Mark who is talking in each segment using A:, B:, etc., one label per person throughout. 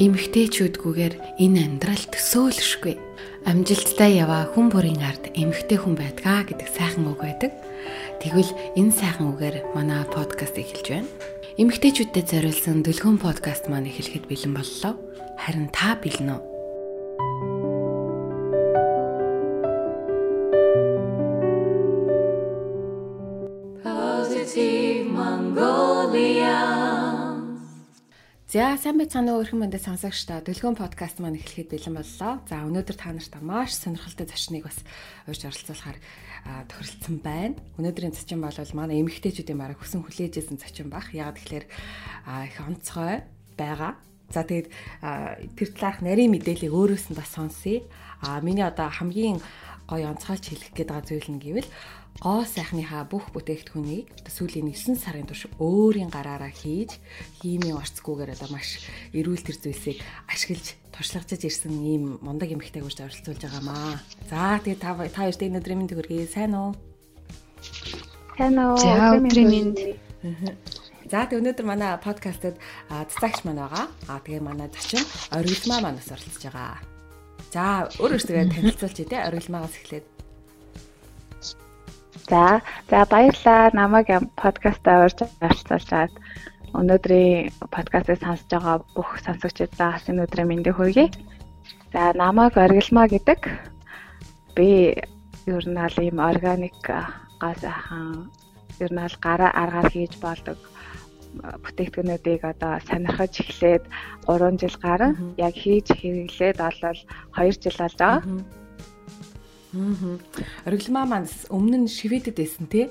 A: эмгтээчүүдгүйгээр энэ амьдрал төсөөлшгүй. Амжилттай яваа хүн бүрийн ард эмгтээ хүн байдгаа гэдэг сайхан үг байдаг. Тэгвэл энэ сайхан үгээр манай подкаст эхэлж байна. Эмгтээчүүдэд зориулсан дүлгөн подкаст маань эхлэхэд бэлэн боллоо. Харин та бэлэн үү? За сайн байцгаана уу өрхөн мэндэд сонсогч та Дөлгөөн подкаст маань эхлэхэд бэлэн боллоо. За өнөөдөр та нарт маш сонирхолтой зочныг бас урьж оролцуулахаар тохиролцсон байна. Өнөөдрийн зочин бол манай эмэгтэйчүүдийн бараг хүсэн хүлээжсэн зочин бах. Яг тэгэхээр их онцгой байгаа. За тэгээд тэр талаарх нарийн мэдээллийг өөрөөс нь бас сонсъё. А миний одоо хамгийн гоё онцгойлж хэлэх гээд байгаа зүйл нь гэвэл гоо сайхныхаа бүх бүтээгдэхүүнийг сүүлийн 9 сарын турш өөрийн гараараа хийж химийн орцгүйгээр одоо маш эрүүл тэр зүйлсийг ашиглаж туршлагажж ирсэн ийм мундаг эмэгтэйг урьж оролцуулж байгаамаа. За тэгээ та та хоёрт энэ өдрийн мэнд хүргэе. Сайн уу?
B: Сайн уу?
C: За өдрийн мэнд.
A: За тэгээ өнөөдөр манай подкастад цэцагч маань байгаа. Аа тэгээ манай зочин оргилмаа манаас оролцож байгаа. За өөр өөртөө танилцуулъя те оргилмаагаас эхлээд.
B: За, за баярлалаа. Намайг подкастаа урьж оролцуулаад өнөөдрийн подкастыг сонсож байгаа бүх сонсогчдаа энэ өдрийн мэндийг хүргэе. За, намайг Оргилмаа гэдэг. Би ер нь аль ийм органик газ ахан ер нь аль гараа аргаар хийж болдог бүтээгдэхүүнүүдийг одоо сонирхож эхлээд 3 жил гарan яг хийж хэрэглээд олол 2 жил болж байгаа.
A: Аа. Оргилмаа маань өмнө нь Шведэд байсан тий?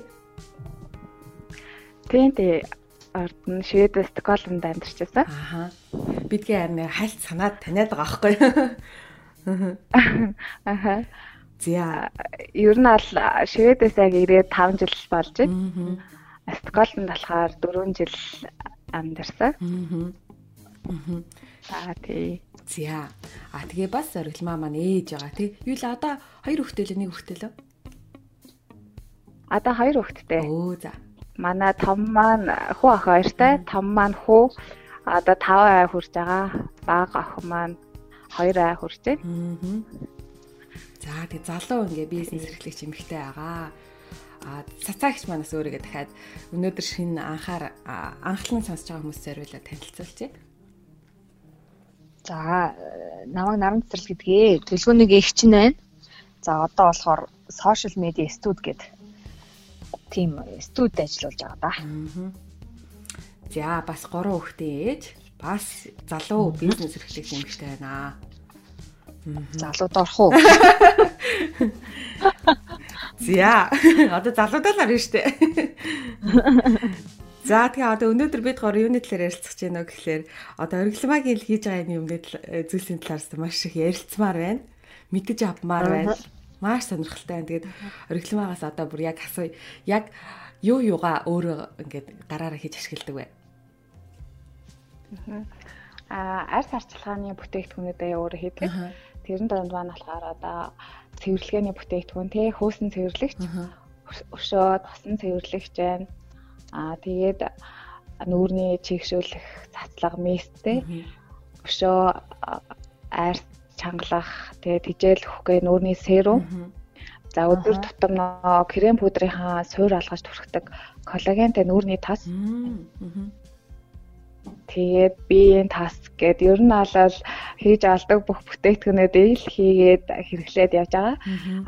B: Тийм тий. Орд нь Швед Стокгольмд амьдарч байсан.
A: Аа. Бидгээ харин хальт санаад таниад байгаа байхгүй.
B: Аа. За ер нь аль Шведээс яг ирээд 5 жил болж байна. Стокгольмд болохоор 4 жил амьдарсан. Аа. Аа тий.
A: За. А тэгээ бас оргилмаа маань ээж байгаа тий. Юу л одоо хоёр хүүхдээ л нэг хүүхдээ л.
B: Одоо хоёр хүүхэдтэй.
A: Өө за.
B: Манай том маань хүү ах хоёртай, том маань хүү одоо 5 ай хүрж байгаа. Бага ах маань 2 ай хүрж байна.
A: За тэгээ залуу ингээ бизнес эрхлэгч эмэгтэй байгаа. А цацаагч манаас өөрийгөө дахиад өнөөдөр шинэ анхаар анхлан сонсож байгаа хүмүүс зориулаад танилцуулчих.
C: За намайг наран цэцэрлэг гэдгээ төлгөөнийг их чинь байна. За одоо болохоор social media студ гэдэг тийм студ ажиллаж байгаа да.
A: За бас 3 хүүхдийн ээж бас залуу бизнес эрхлэгч эмэгтэй байна.
C: Залууд орох уу?
A: За одоо залуудаа л арна штэ. За тэгээ одоо өнөөдөр бид гоор юуны талаар ярилцах гэж байна гэхээр одоо оргилмагийн хийж байгаа юм өмнөд зүйлсийн талаас маш их ярилцмаар байна. Мэдэж авмаар байна. Маш сонирхолтой байна. Тэгээд оргилмагаас одоо бүр яг асуу яг юу юугаа өөрөө ингээд гараараа хийж ашигладаг вэ?
B: Аа арьс арчилгааны бүтээгдэхүүнүүдээ өөрөө хийдэг. Тэрэн донд маань болохоор одоо цэвэрлэгээний бүтээгдэхүүн тий хөөсөн цэвэрлэгч, өшөө, тосон цэвэрлэгч байна Аа тэгээд нүүрний чигшүүлэх цацлага месттэй өшөө айр чангалах тэгээд тижэл өгөхгээ нүүрний серум За өдөр тутам нөө крем пудрынхаа суур алгаж түрхдэг коллагентэй нүүрний тас. Тэгээд биеийн тас гэд ер нь алал хийж алдаг бүх бүтээгдэхүүнүүдийг л хийгээд хэрэглээд явж байгаа.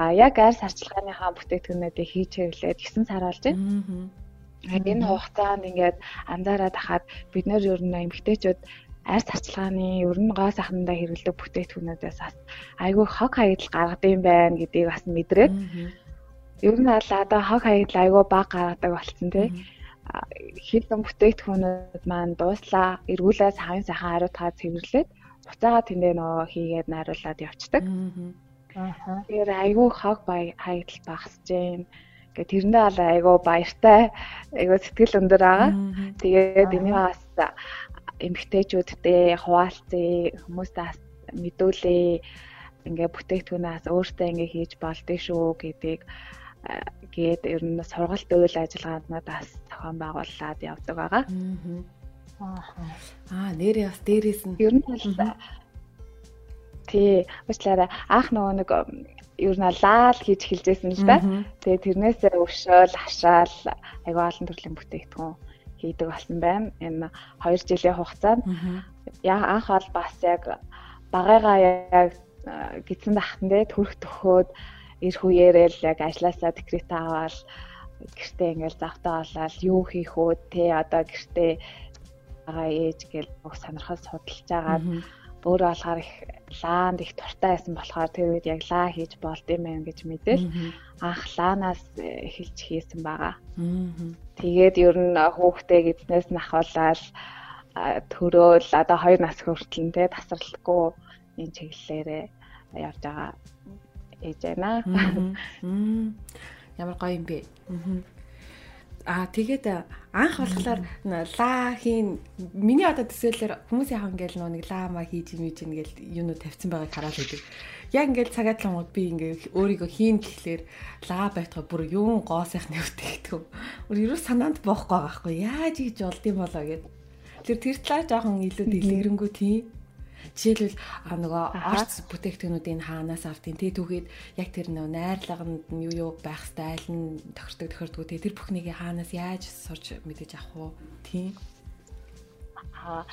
B: А яг арьс арчилгааныхаа бүтээгдэхүүнүүдийг хийж хэрэглээд 9 сар болж байна. Энэ хугацаанд ингээд анзаараад хахад бид нэр ер нь эмгтээчүүд арьс арчилгааны ер нь гоо сайхнандаа хэрэглэдэг бүтээгдэхүүнүүдээс бас айгүй хог хаягдл гаргадаг юм байна гэдгийг бас мэдрээд ер нь аль одоо хог хаягдл айгүй баг гаргадаг болсон тий. Хилэн бүтээгдэхүүнүүд маань дууслаа эргүүлээ савын сайхан хариутгаа цэвэрлээд буцаага тэндээ нөгөө хийгээд найруулад явцдаг. Аа. Тэгэхээр айгүй хог бай хаягдл багасж байна Гэ тэрэндээ бол айгүй баяртай, айгүй сэтгэл өндөр байгаа. Тэгээд энийг бас эмгтээчүүдтэй хуваалцъя, хүмүүстээ мэдүүлээ. Ингээ бүтээгдэхүүнээс өөртөө ингээ хийж болдгоо шүү гэдгийг гээд ер нь сургалт үйл ажиллагаануудаас зохион байгуулад явдаг байгаа.
A: Аа нэрээ бас дээрээс нь.
B: Ер нь бол тий уучлаарай. Анх нөгөө нэг ер нь лаал хийж эхэлжсэн л да. Тэгээ тэрнээсээ өвшөөл, хашаал айгүй олон төрлийн бүтээгдэхүүн хийдэг болсон байна. Энэ 2 жилийн хугацаанд. Яа анх бол бас яг багаага яг гидсэн дахтандээ төрөх төхөөд эр хүээрэл яг ажилласаа декрет аваад гэртээ ингээл завтаа болоод юу хийх үү? Те одоо гэртээ байгаа ээж гэл бүх сонирхол судалж агаад өөрөө болохоор их лаанд их дуртай байсан болохоор тэр үед яг лаа хийж болд юм байна гэж мэдээл анх лаанаас эхэлж хийсэн байгаа. Тэгээд ер нь хүүхдээ гидснээс нь ахуулаад төрөөл одоо 2 нас хүртэл те тасралтгүй энэ чиглэлээрээ явж байгаа ээж байна.
A: Ямар гоё юм бэ. Аа тэгээд анх болохоор лаахийн миний одоо төсөөлөөр хүмүүс яах ингээл нөө нэг лаама хийж юм чинь ингээл юунууд тавьсан байгааг хараад байдаг. Яг ингээл цагаатлангууд би ингээл өөрийгөө хийн гэхлээр лаа байтгаа бүр юун гоо сайхны үтгэдэг. Өөр ерөө санаанд боохгүй байгаа хгүй. Яаж хийж болд юм болоо гэд. Тэр тэр талаа жоохон илүү дэлгэрэнгүй тийм Жишээлбэл нөгөө орц бүтээгдэхүүнүүдийн хаанаас автیں۔ Тэ түүхэд яг тэр нөгөө найрлаганд нь юу юу байх стайл нь тохирдог тохирдгоо тэ тэр бүхнийг хаанаас яаж сурч мэдэж авах вэ? Тийм.
B: Аа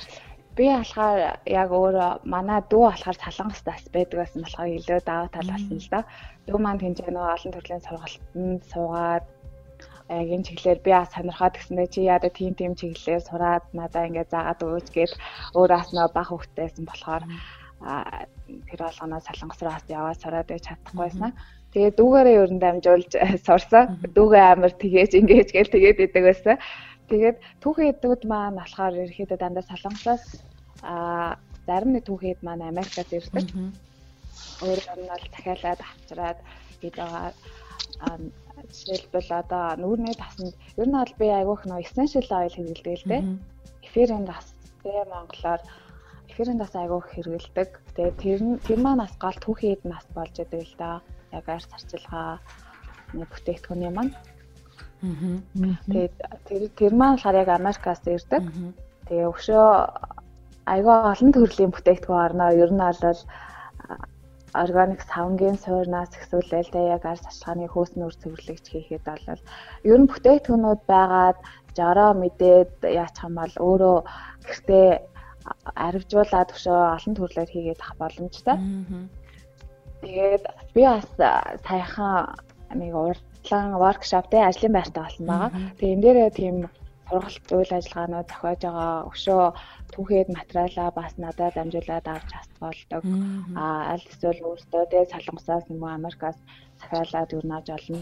B: би болохоор яг өөрөө манай дүү болохоор салангаас бас байдаг байсан болохоор илүү даваа тал болсон л да. Дүү маань тэнцээ нөгөө олон төрлийн сургалтанд суугаад энэ чиглэлээр би бас сонирхоод гэсэндээ чи яа да тийм тийм чиглэлээр сураад надаа ингээд заагаад өгөөч гэж өөрөөс нөө баг хөвгтэйсэн болохоор тэр болгоноос солонгос руу бас яваад сураад байж чадахгүйсэн. Тэгээд дүүгээрээ ер нь дамжуулж сурсан. Дүүгээ амар тгээж ингэж гээл тэгээд идэг байсан. Тэгээд түүхэн эдүүд маань болохоор ерөөхдөө дандаа солонгосоос а зарим нэг түүхэд маань Америкаас ирдэг. Өөр нь бол дахиалаад авчираад гээд байгаа жишээлбэл одоо нүүрний тасанд ер нь бол би айгүйх нөө essential oil хэрэглэдэг л дээ. Эфирийн тас тэ монголоор эфирийн тас айгүйх хэрэглэдэг. Тэгээ тэр тэр маань бас гол түүхийд нас болж байгаа л да. Яг арь сарчилгаа нэг бүтээгдэхүүний маань. Тэгээд тэр тэр маань болохоор яг Америкаас ирдэг. Тэгээ өшөө айгүй олон төрлийн бүтээгдэхүүн орноо ер нь бол органик савнгийн суурнаас эхсүүлэл тэ яг арс ашгааны хөөс нөр цэвэрлэгч хийхэд бол ер нь бүтээгдэхүүнүүд байгаад жороо мэдээд яач юм бол өөрөө гэртээ аривжуулаад өшөө олон төрлөөр хийгээд ах боломжтой. Тэгээд би бас саяхан нэг урдлан воркшоп тэ ажлын байртаа болсон байгаа. Тэгээд энэ дээрээ тийм сургалт үйл ажиллагаанууд зохиож байгаа өшөө түүхэд материалаа бас надад амжуулаад авч хасгаалдаг. Аа аль эсвэл өөртөө тэгээ салангасаас юм уу Америкаас захиалаад юу нааж олно.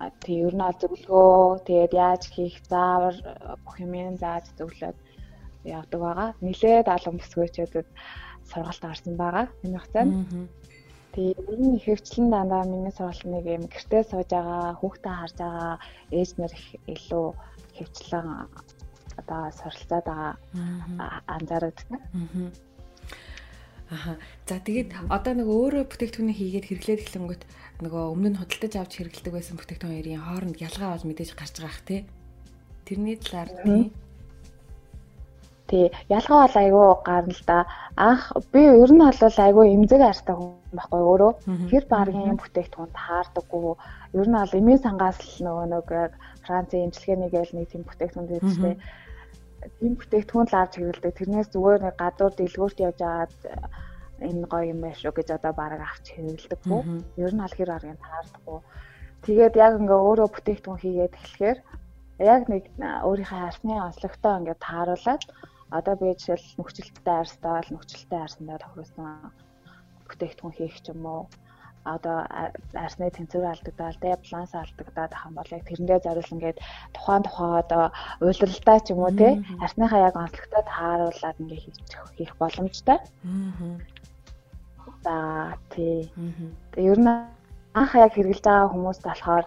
B: Аа тэг ер нь зөвлөгөө тэгээд яаж хийх заавар бүх юм зааж зөвлөд явдаг байгаа. Нилээд алан бүсгүйчүүдэд сургалт гарсан байгаа. Энэ хугацаанд. Тэгээ ер нь хөвчлэн дандаа миний сургалт нэг юм гэртээ сууж байгаа, хүүхдээ харж байгаа ээж нар их илүү хөвчлэн одоо суралцаад байгаа анзаардаг.
A: Аха. За тэгээд одоо нэг өөрөө бүтээгдэхүүнийг хийгээд хэрэглээд эхлэнгүүт нөгөө өмнө нь худалдаж авч хэрэглэдэг байсан бүтээгдэхүүнийн хооронд ялгаа бол мэдээж гарч байгаа х тий. Тэрний талаар тий.
B: Тий, ялгаа бол айгүй гарна л да. Анх би ер нь бол айгүй эмзэг артай хүн байхгүй өөрөө. Хэр баргийн бүтээгдэхүүнд таардаггүй. Ер нь бол эмийн сангаас л нөгөө нэг Францын имчилгээний гээл нэг тийм бүтээгдэхүүн дээрээ тийм бүтээгдэхүүн л авч хэрэглэдэг. Тэрнээс зүгээр нэг гадуур дэлгүүрт явж агаад энэ гоё юм байна шүү гэж одоо бараг авч хэрэглэдэггүй. Ер нь аль хэр аргыг таардаггүй. Тэгээд яг ингээ өөрөө бүтээгдэхүүн хийгээд эхлэхээр яг нэг өөрийнхөө арсны онцлогтой ингээ тааруулаад одоо би жишээл нөхцөлттэй арьстай бол нөхцөлттэй арьсандаа тохируулсан бүтээгдэхүүн хийх ч юм уу одоо арсны тэнцвэр алдагдаад тэ баланс алдагдаад ах юм бол яг тэрэндээ зориулсан ингээд тухайн тухайн одоо уйлралтай ч юм уу тэ арсныхаа яг онцлогтой тааруулаад ингээд хийж хийх боломжтой. За тий. Тэгээ ер нь анх яг хэрэгжилж байгаа хүмүүст болохоор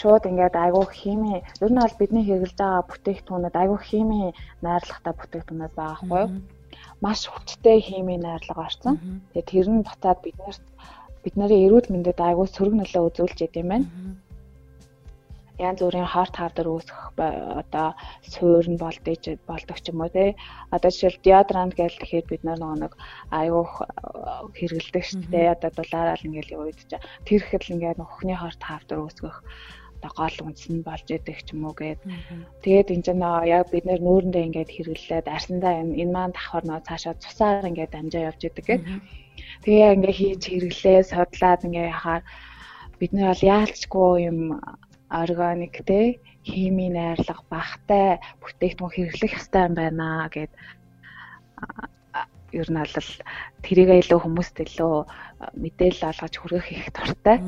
B: шууд ингээд айгүй хими ер нь бол бидний хэрэгжилж байгаа бүтээгдэхүүнүүд айгүй хими найрлагатай бүтээгдэхүүнүүд байгаа байхгүй юу? Маш хүчтэй хими найрлага орсон. Тэгээ тэр нь буцаад биднэрт бид нарын эрүүл мэндэд айгүй сөрөг нөлөө үзүүлж яд юм байна. янз бүрийн хорт хавдар үүсгэх одоо суур нь болдож болдог ч юм уу тий. Одоо жишээл деодорант гэж тэгэхээр бид нөгөө нэг аюух хэрэгэлдэг шүү дээ. Одоо дулаараа л ингээл явагдаж. Тэр ихэд л ингээд нөхний хорт хавдар үүсгэх одоо гол үндэс нь болж идэг ч юм уу гээд тэгээд энэ ч нөө яг бид нэр нүүрэндээ ингээд хэрэглээд арсандаа энэ маань давхар нөө цаашаа цусаар ингээд дамжаа явж идэг гээд тэгээ ингээд хийж хэрэглээ судлаад ингээд яхаар бид нар бол яалчгүй юм органик те химийн найрлага багтай бүтээгдэхүүн хэрэглэх ёстой юм байна гэд. Ер нь бол тэрийг илүү хүмүүст илүү мэдээлэл олгож хүргэх их дуртай.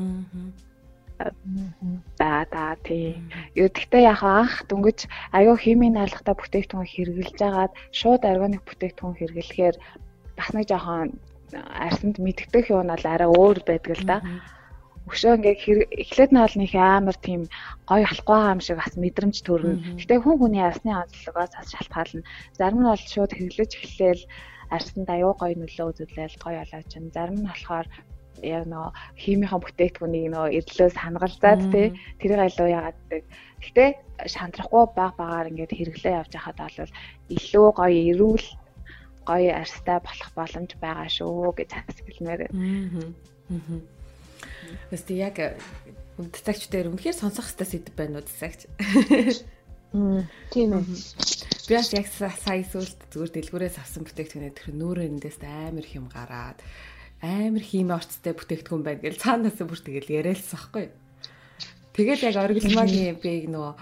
B: За за тий. Юу гэхдээ яг анх дөнгөж аюу химийн найрлагатай бүтээгдэхүүн хэрэглэж агаад шууд органик бүтээгдэхүүн хэрэглэхээр бас нэг жоохон арсанд мэддэх юм бол арай өөр байдаг л да. Өшөө ингээ эхлээд нь бол нэг амар тийм гоё халахгүй байгаа юм шиг бас мэдрэмж төрнө. Гэтэ хүн хүний арсны онцлогоос бас шалтгаална. Зарим нь бол шууд хэрэглэж эхлээл арсанд аюу гоё нөлөө үзүүлэл гоё болоо чинь. Зарим нь болохоор яг нөгөө химийнхэн бүтээгдэхүүнийг нөгөө эрлөөс хангалзаад тий тэрийг илүү яагаад. Гэтэ шантрахгүй баг багаар ингээд хэрэглээ явж байхад бол илүү гоё эрүүл гоё арьстай болох боломж байгаа шүү гэж хэлмээр. Аа.
A: Өстө яг үдцагч дээр үнэхээр сонсох хэвээр сэдв байна уу үдцагч.
C: Тийм ээ.
A: Би бас яг сая сүлд зүгээр дэлгүүрээс авсан бүтээгдэхүүнээ тэр нүүрээ эндээс амар их юм гараад амар хими орцтой бүтээгдэхүүн байна гэж цаанаас бүр тэгэл яриалсан байхгүй юу. Тэгэл яг оригинальмагийн бийг нөгөө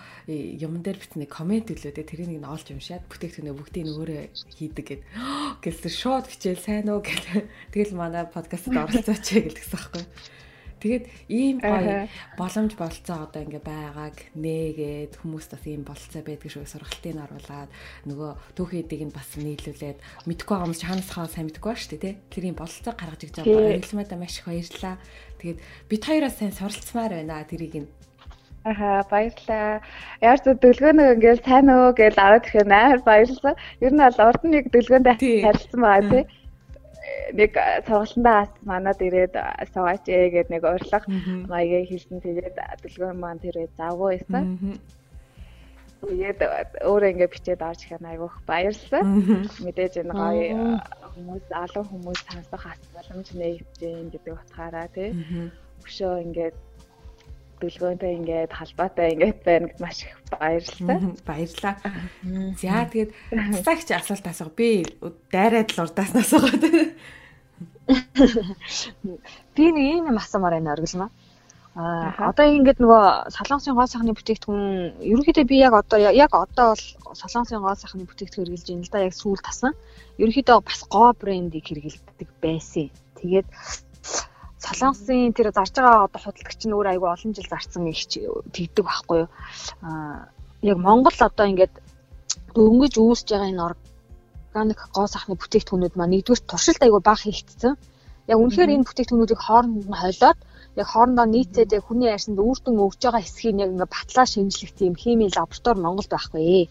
A: юм дээр битний комент үлээ тэрийг нэг олж уншаад бүтээгдэхүүнээ бүгдийг өөрөө хийдэг гэд гэлсэн шууд хичээл сайн уу гэл тэгэл манай подкастт оролцооч гэлсэн байхгүй юу. Тэгээд ийм гоё боломж болцоо одоо ингээ байгааг нээгээд хүмүүс бас ийм болцоо байдаг шүү сургалтыг оруулаад нөгөө түүхийдийг нь бас нийлүүлээд мэдгүй байгаа юм чи ханасхаа сайн мэдгүй ба шүү дээ тэр ийм болцоо гаргаж иж байгаа. Хэлмэдэ маш их баярлаа. Тэгээд бид хоёроос сайн суралцмаар байна тэрийг нь.
B: Аха баярлаа. Яар зү дэлгөөнөө ингээл сайн уу гэж аваад ирэхээр амар баярлсан. Ер нь бол урд нь нэг дэлгөөндөө харилцсан байгаа тий нэг сургалтандаа бас манад ирээд суугаач ээ гэд нэг урилга маягийн хэлсэн тэгээд дэлгүүр маань тэрээ завгүй байсан. Тэгээд өөрөө ингээ бичээд орж ирэх нь айгүйх баярлалаа. Мэдээж энэ гоё хүмүүс олон хүмүүс сонсох боломж нэгжэн гэдэг утгаараа тий. Өшөө ингээд дэлгөөнтэй ингээд халбаатай ингээд байна гэд маш их баярлалаа.
A: Баярлалаа. За тэгээд цагч асуулт асуух. Би дайраад л урдаас асуугаад.
C: Би нэг юм асуумаар байна оргилмаа. Аа одоо ингээд нөгөө солонгосын гоо сайхны бүтээгдэхүүн ерөнхийдөө би яг одоо яг одоо бол солонгосын гоо сайхны бүтээгдэхүүн хэрэгжилж байна л да яг сүүл тасан. Ерөнхийдөө бас гоо брендийг хэрэгэлдэг байсан. Тэгээд Солонгосын тэр зарж байгаа одоо худалдагч нь өөр айгүй олон жил зарцсан их тэгдэг байхгүй юу. Аа яг Монгол одоо ингээд дөнгөж үүсэж байгаа энэ органик гоо сахны бүтээгдэхүүнүүд маань нэгдүгээр туршилт айгүй бага хийгдсэн. Яг үнэхээр энэ бүтээгдэхүүнүүдийг хооронд нь хойлоод яг хоорондоо нийцээд яг хүний арьсанд үүртэн өгж байгаа хэсгийг яг ингээд батлаа шинжлэх тийм химийн лаборатори Монголд байхгүй.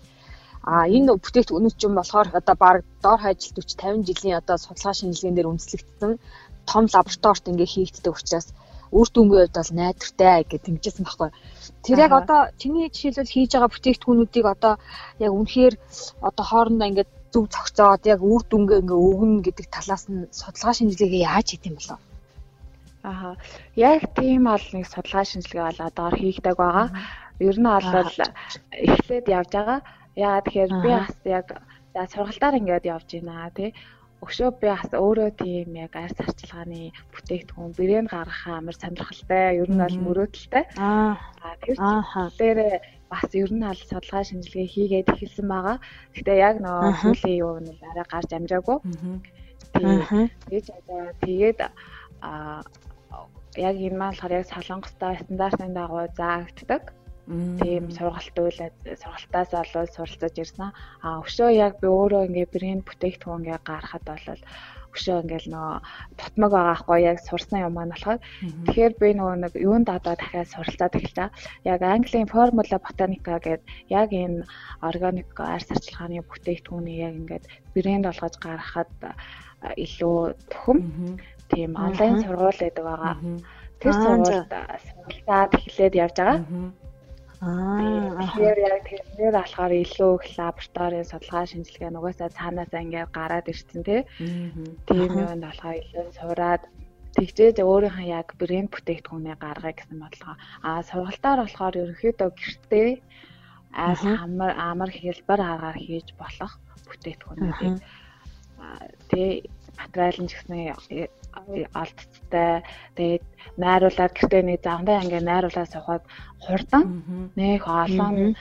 C: А энэ бүтээгдэхүүнүүд чинь болохоор одоо баг доор хаяжилт 40 50 жилийн одоо судалгаа шинжилгээнд дээр үндэслэгдсэн том лабораторид ингээ хийгддэг учраас үр дүнгийн хувьд бол найдвартай гэж тэмцсэн байхгүй. Тэр яг одоо чиний жишээлбэл хийж байгаа бүтээгдэхүүнүүдийг одоо яг үнэхээр одоо хоорондоо ингээ зөв цогцоод яг үр дүнгээ ингээ өгнө гэдэг талаас нь судалгаа шинжилгээгээ яаж хийх юм бэ?
B: Аа яг тийм бол нэг судалгаа шинжилгээ бол одоор хийгдэг байгаа. Ер нь бол эхлээд явж байгаа. Яа тэгэхээр би бас яг за сургалтаар ингээд явж байна тий өшөө би бас өөрөө тийм яг арьс арчилгааны бүтээгдэхүүн брэнд гаргах амар сонирхолтой. Ер нь бол мөрөөдөлтэй. Аа тэр дээр бас ер нь аль судалгаа шинжилгээ хийгээд эхэлсэн байгаа. Гэтэ яг нөгөө сүүлийн юу нь арай гарч амжаагүй. Тэгээд тэгээд а яг энэ маань болохоор яг солонгостой стандартын дагуу заагддаг тийм сургалт үйлээ сургалтаас олоод суралцаж ирсэн. А өшөө яг би өөрөө ингээ брэнд бүтээгдэхүүн ингээ гаргахад бол өшөө ингээл нөгөө тутмаг байгаа хгүй яг сурсан юм маань болохоор. Тэгэхээр би нөгөө нэг юун дадаа дахиад суралцаад эхэлжээ. Яг Английн формула ботаника гэдэг яг энэ органик арьс арчилгааны бүтээгдэхүүнийг яг ингээд брэнд болгож гаргахад илүү төхөм. Тийм онлайн сургууль байдаг байгаа. Тэр сургуульд суралцаад эхлээд явж байгаа. Аа. Тэгэхээр яг тэрнэр болохоор илүү их лабораторийн судалгаа шинжилгээ нугасаа цаанаас ингээд гараад ирсэн тий. Тийм юм болохоор илүү сураад тэгжээж өөрийнхөө яг брэнд бүтээгдэхүүнээ гаргая гэсэн бодлого. Аа сургалтаар болохоор ерөнхийдөө гэртээ аль амар амар хэлбэр аргаар хийж болох бүтээгдэхүүнүүдийг тэгээ материал нь ч гэсэн алдцтай тэгээд найруулад гэртээ нэг завдаа ингээ найруулаад сухад хурдан нэг олон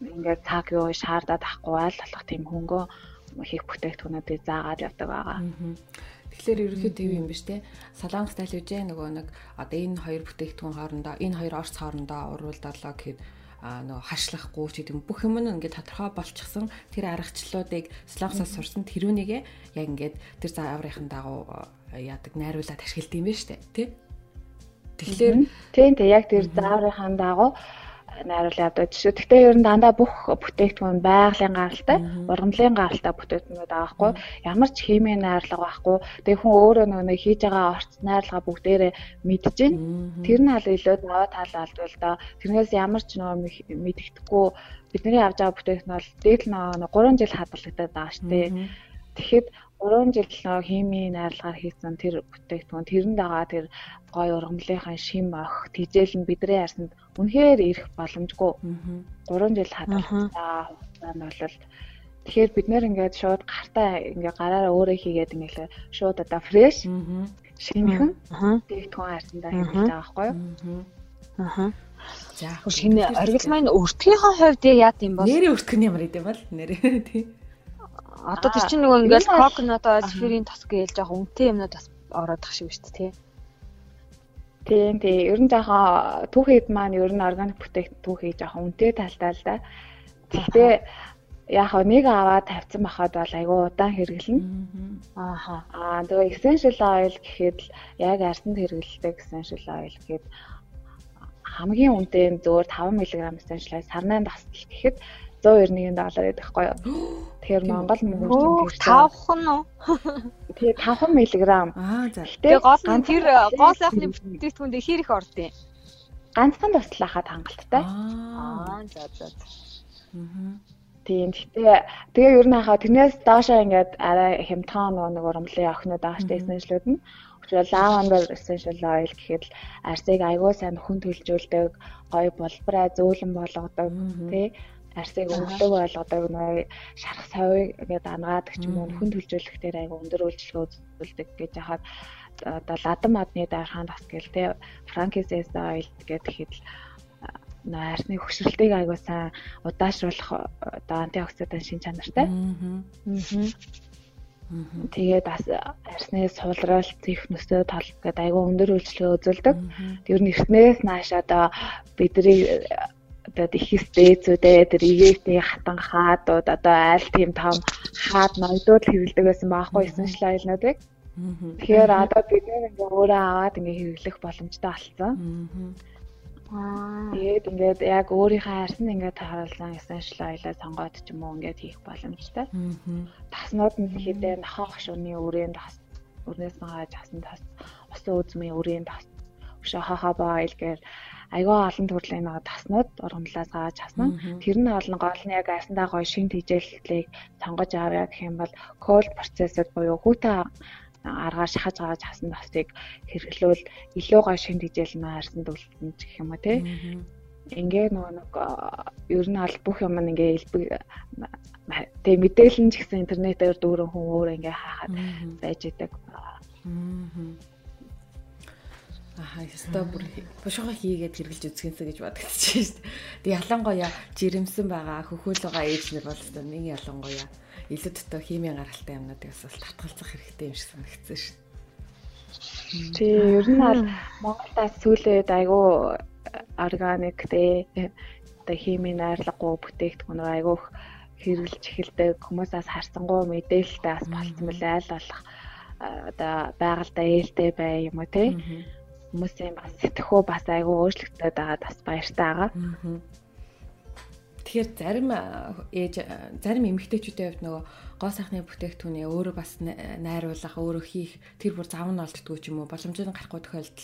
B: ингээ цаг юу шаардаад ахгүй аль болох тийм хөнгөө хийх бүтээгдэхүүнүүдийг заагаад явдаг байгаа.
A: Тэгэхээр ерөнхийдөө юу юм биш те Солонгос таливжээ нөгөө нэг одоо энэ хоёр бүтээгдэхүүн хоорондоо энэ хоёр орц хоорондоо уруулдалаа гэхэд а нөгөө хашлахгүй ч гэдэм бүх юм нь ингээд тодорхой болчихсон. Тэр аргачлалуудыг Солонгосоос сурсан. Тэрүүнийгээ яг ингээд тэр зааврынхан дагуу яадаг найруулад ашигладаг юм байна штэ тий? Тэгэхээр
B: тийм тийм яг тэр зааврынхан дагуу найруулаад одоо жишээ. Гэхдээ ер нь дандаа бүх бүтээгдэхүүн байгалийн гаралтай, ургамлын гаралтай бүтээгдэхүүнүүд байгаа хгүй. Ямар ч химийн найрлага байхгүй. Тэгээ хүн өөрөө нөгөө хийж байгаа орц найрлага бүгдээрээ мэдчихээн. Тэр нь аль илүү даваа тал алдвал да. Тэрнээс ямар ч нөгөө мэддэхгүй бидний авч байгаа бүтээгдэхүүн бол дээд нь 3 жил хадгалагдаад байгаа шүү. Тэгэхэд 3 жил нөө химийн найрлагаар хийсэн тэр бүтээгдэхүүн тэрэн дагаа тэр гой ургамлынхаа шим ох тижэл нь бидний арсанд үнэхээр ирэх боломжгүй. 3 жил хадгалсан хугацаанд бол тэгэхээр бид нэр ингээд шууд гартаа ингээ гараараа өөрөө хийгээд ингээл шууд одоо фреш шинэхэн бүтээгдэхүүн арсандаа хийх байгаа байхгүй юу?
C: Аа. За шинэ оргил маань өртгийнхаа хувьд яа гэм бол?
A: Нэрээ өртгөх нь ямар идэм бол? Нэрээ тий
C: Одоо тэр чинь нөгөө ингээл коконот альфирийн тос гээл жоох үнэтэй юмнууд бас ороодах шиг шүү дээ тий.
B: Тийм тий. Ер нь жоохон түүхийд маань ер нь органик бүтээгт түүхий жоохон үнэтэй талтай л да. Гэхдээ яг нэг аваад тавьсан бахад бол айгүй удаан хэрэглэнэ. Ааха. Аа тэгээ essential oil гэхэд яг арсанд хэрэглэдэг essential oil гэхэд хамгийн үнэтэй нь зөвөр 5 мг essential oil сарнаа тасдал гэхэд 191 доллар гэдэг байхгүй юу? Тэгэхээр Монгол мөнгөөр
C: тавхан уу?
B: Тэгээ 5 мг.
A: Аа за.
C: Тэгээ гол нь тэр гол сайхны бүтээгдэхүүнд хэр их ордیں۔
B: Ганцхан туслахад хангалттай.
C: Аа за за.
B: Аа. Тийм. Гэтэ тэгээ ер нь хаа тэрнээс доошоо ингээд арай хямдхан нэг урамлын охинууд байгаа штэ эссеншлүүд нь. Учир lavender essential oil гэхэд арсыг аягүй сайн хүн төлжүүлдэг, гоё болбраа зөөлөн болгодог тий арсыг өнгөлөг болгодог нөө шарах савыг ингээд ангаадаг ч юм уу хүн төлжүүлэхдээ айгу өндөр үйлчлэг үзүүлдэг гэж яхад одоо ладан модны дархаан бас гэл те франкизес ойл гэхэд нөө арсны хөшрөлтийг айгу сайн удаашруулах одоо антиоксидант шин чанартай. Аа. Тэгээд бас арсны суулралт их нөсөө тал гэдэг айгүй өндөр үйлчлэг үзүүлдэг. Тэр нь эртнээс нааш одоо бидний одоо ихс дээзүүдээ тэр ивэфний хатан хаадууд одоо айл тийм том хаад ноёдууд хэрэглэдэг байсан байхгүй essential oil-нуудыг. Тэгэхээр одоо бид нэг ингээ өөрөө аваад ингээ хэрэглэх боломжтой болсон. Аа. Тэгээд ингээд яг өөрийнхөө арсан ингээд тааруулсан essential oil-аа сонгоод ч юм уу ингээд хийх боломжтой. Таснууд нь хэдэн нохох шууны үрээнд тас өрнөөс нь хааж хасан тас усан үзмийн үрээнд тас өшөө хахаба oil гээр айгаа олон төрлийн нэг таснууд ургамлаас гарч хасна. Тэр нь олон гол нь яг айсандаа гоё шин тижээллийг сонгож авъя гэх юм бол cold processor буюу хүүтэй аргаар шахаж гаргаж хасан тасыг хэрэглүүл илүү гоё шин тижээл маарсан дүлтэн гэх юм уу те. Ингээ нөгөө нэг ер нь аль бүх юм ингээ элбэг тэг мэдээлэл нь ч гэсэн интернетээр дүүрэн хүн өөр ингээ хаахад байж идэг. Аа.
A: Аха, өстой бүр бушууга хийгээд хэрглэж үзгэнсэ гэж бодогдож шүү дээ. Тэг ялангуяа жирэмсэн байгаа хөхөөл байгаа ээж нар бол өстой нэг ялангуяа илүү дотоо химийн гаралтай юмнуудыг бас татгалзах хэрэгтэй юм шиг санагдсан шүү
B: дээ. Тий, ер нь бол Монголда сүүлийн үед айгүй органик те одоо химийн найрлагагүй бүтээгдэхүүн айгүй хэрэгжилж эхэлдэг хүмүүсээс харсангуй мэдээлэлтэй бас болцсон мөлий аль болох одоо байгальтай ээлтэй бай юм уу те хүмүүсийн бас сэтгэхүй бас айгүй өөрчлөгдөд байгаа бас баяртай байгаа.
A: Тэгэхээр зарим ээж зарим эмэгтэйчүүдийн хувьд нөгөө гоо сайхны бүтээгдэхүүнээ өөрөө бас найруулах, өөрөө хийх тэр бүр зав нь олддгоо ч юм уу боломжтой гарахгүй тохиолдолд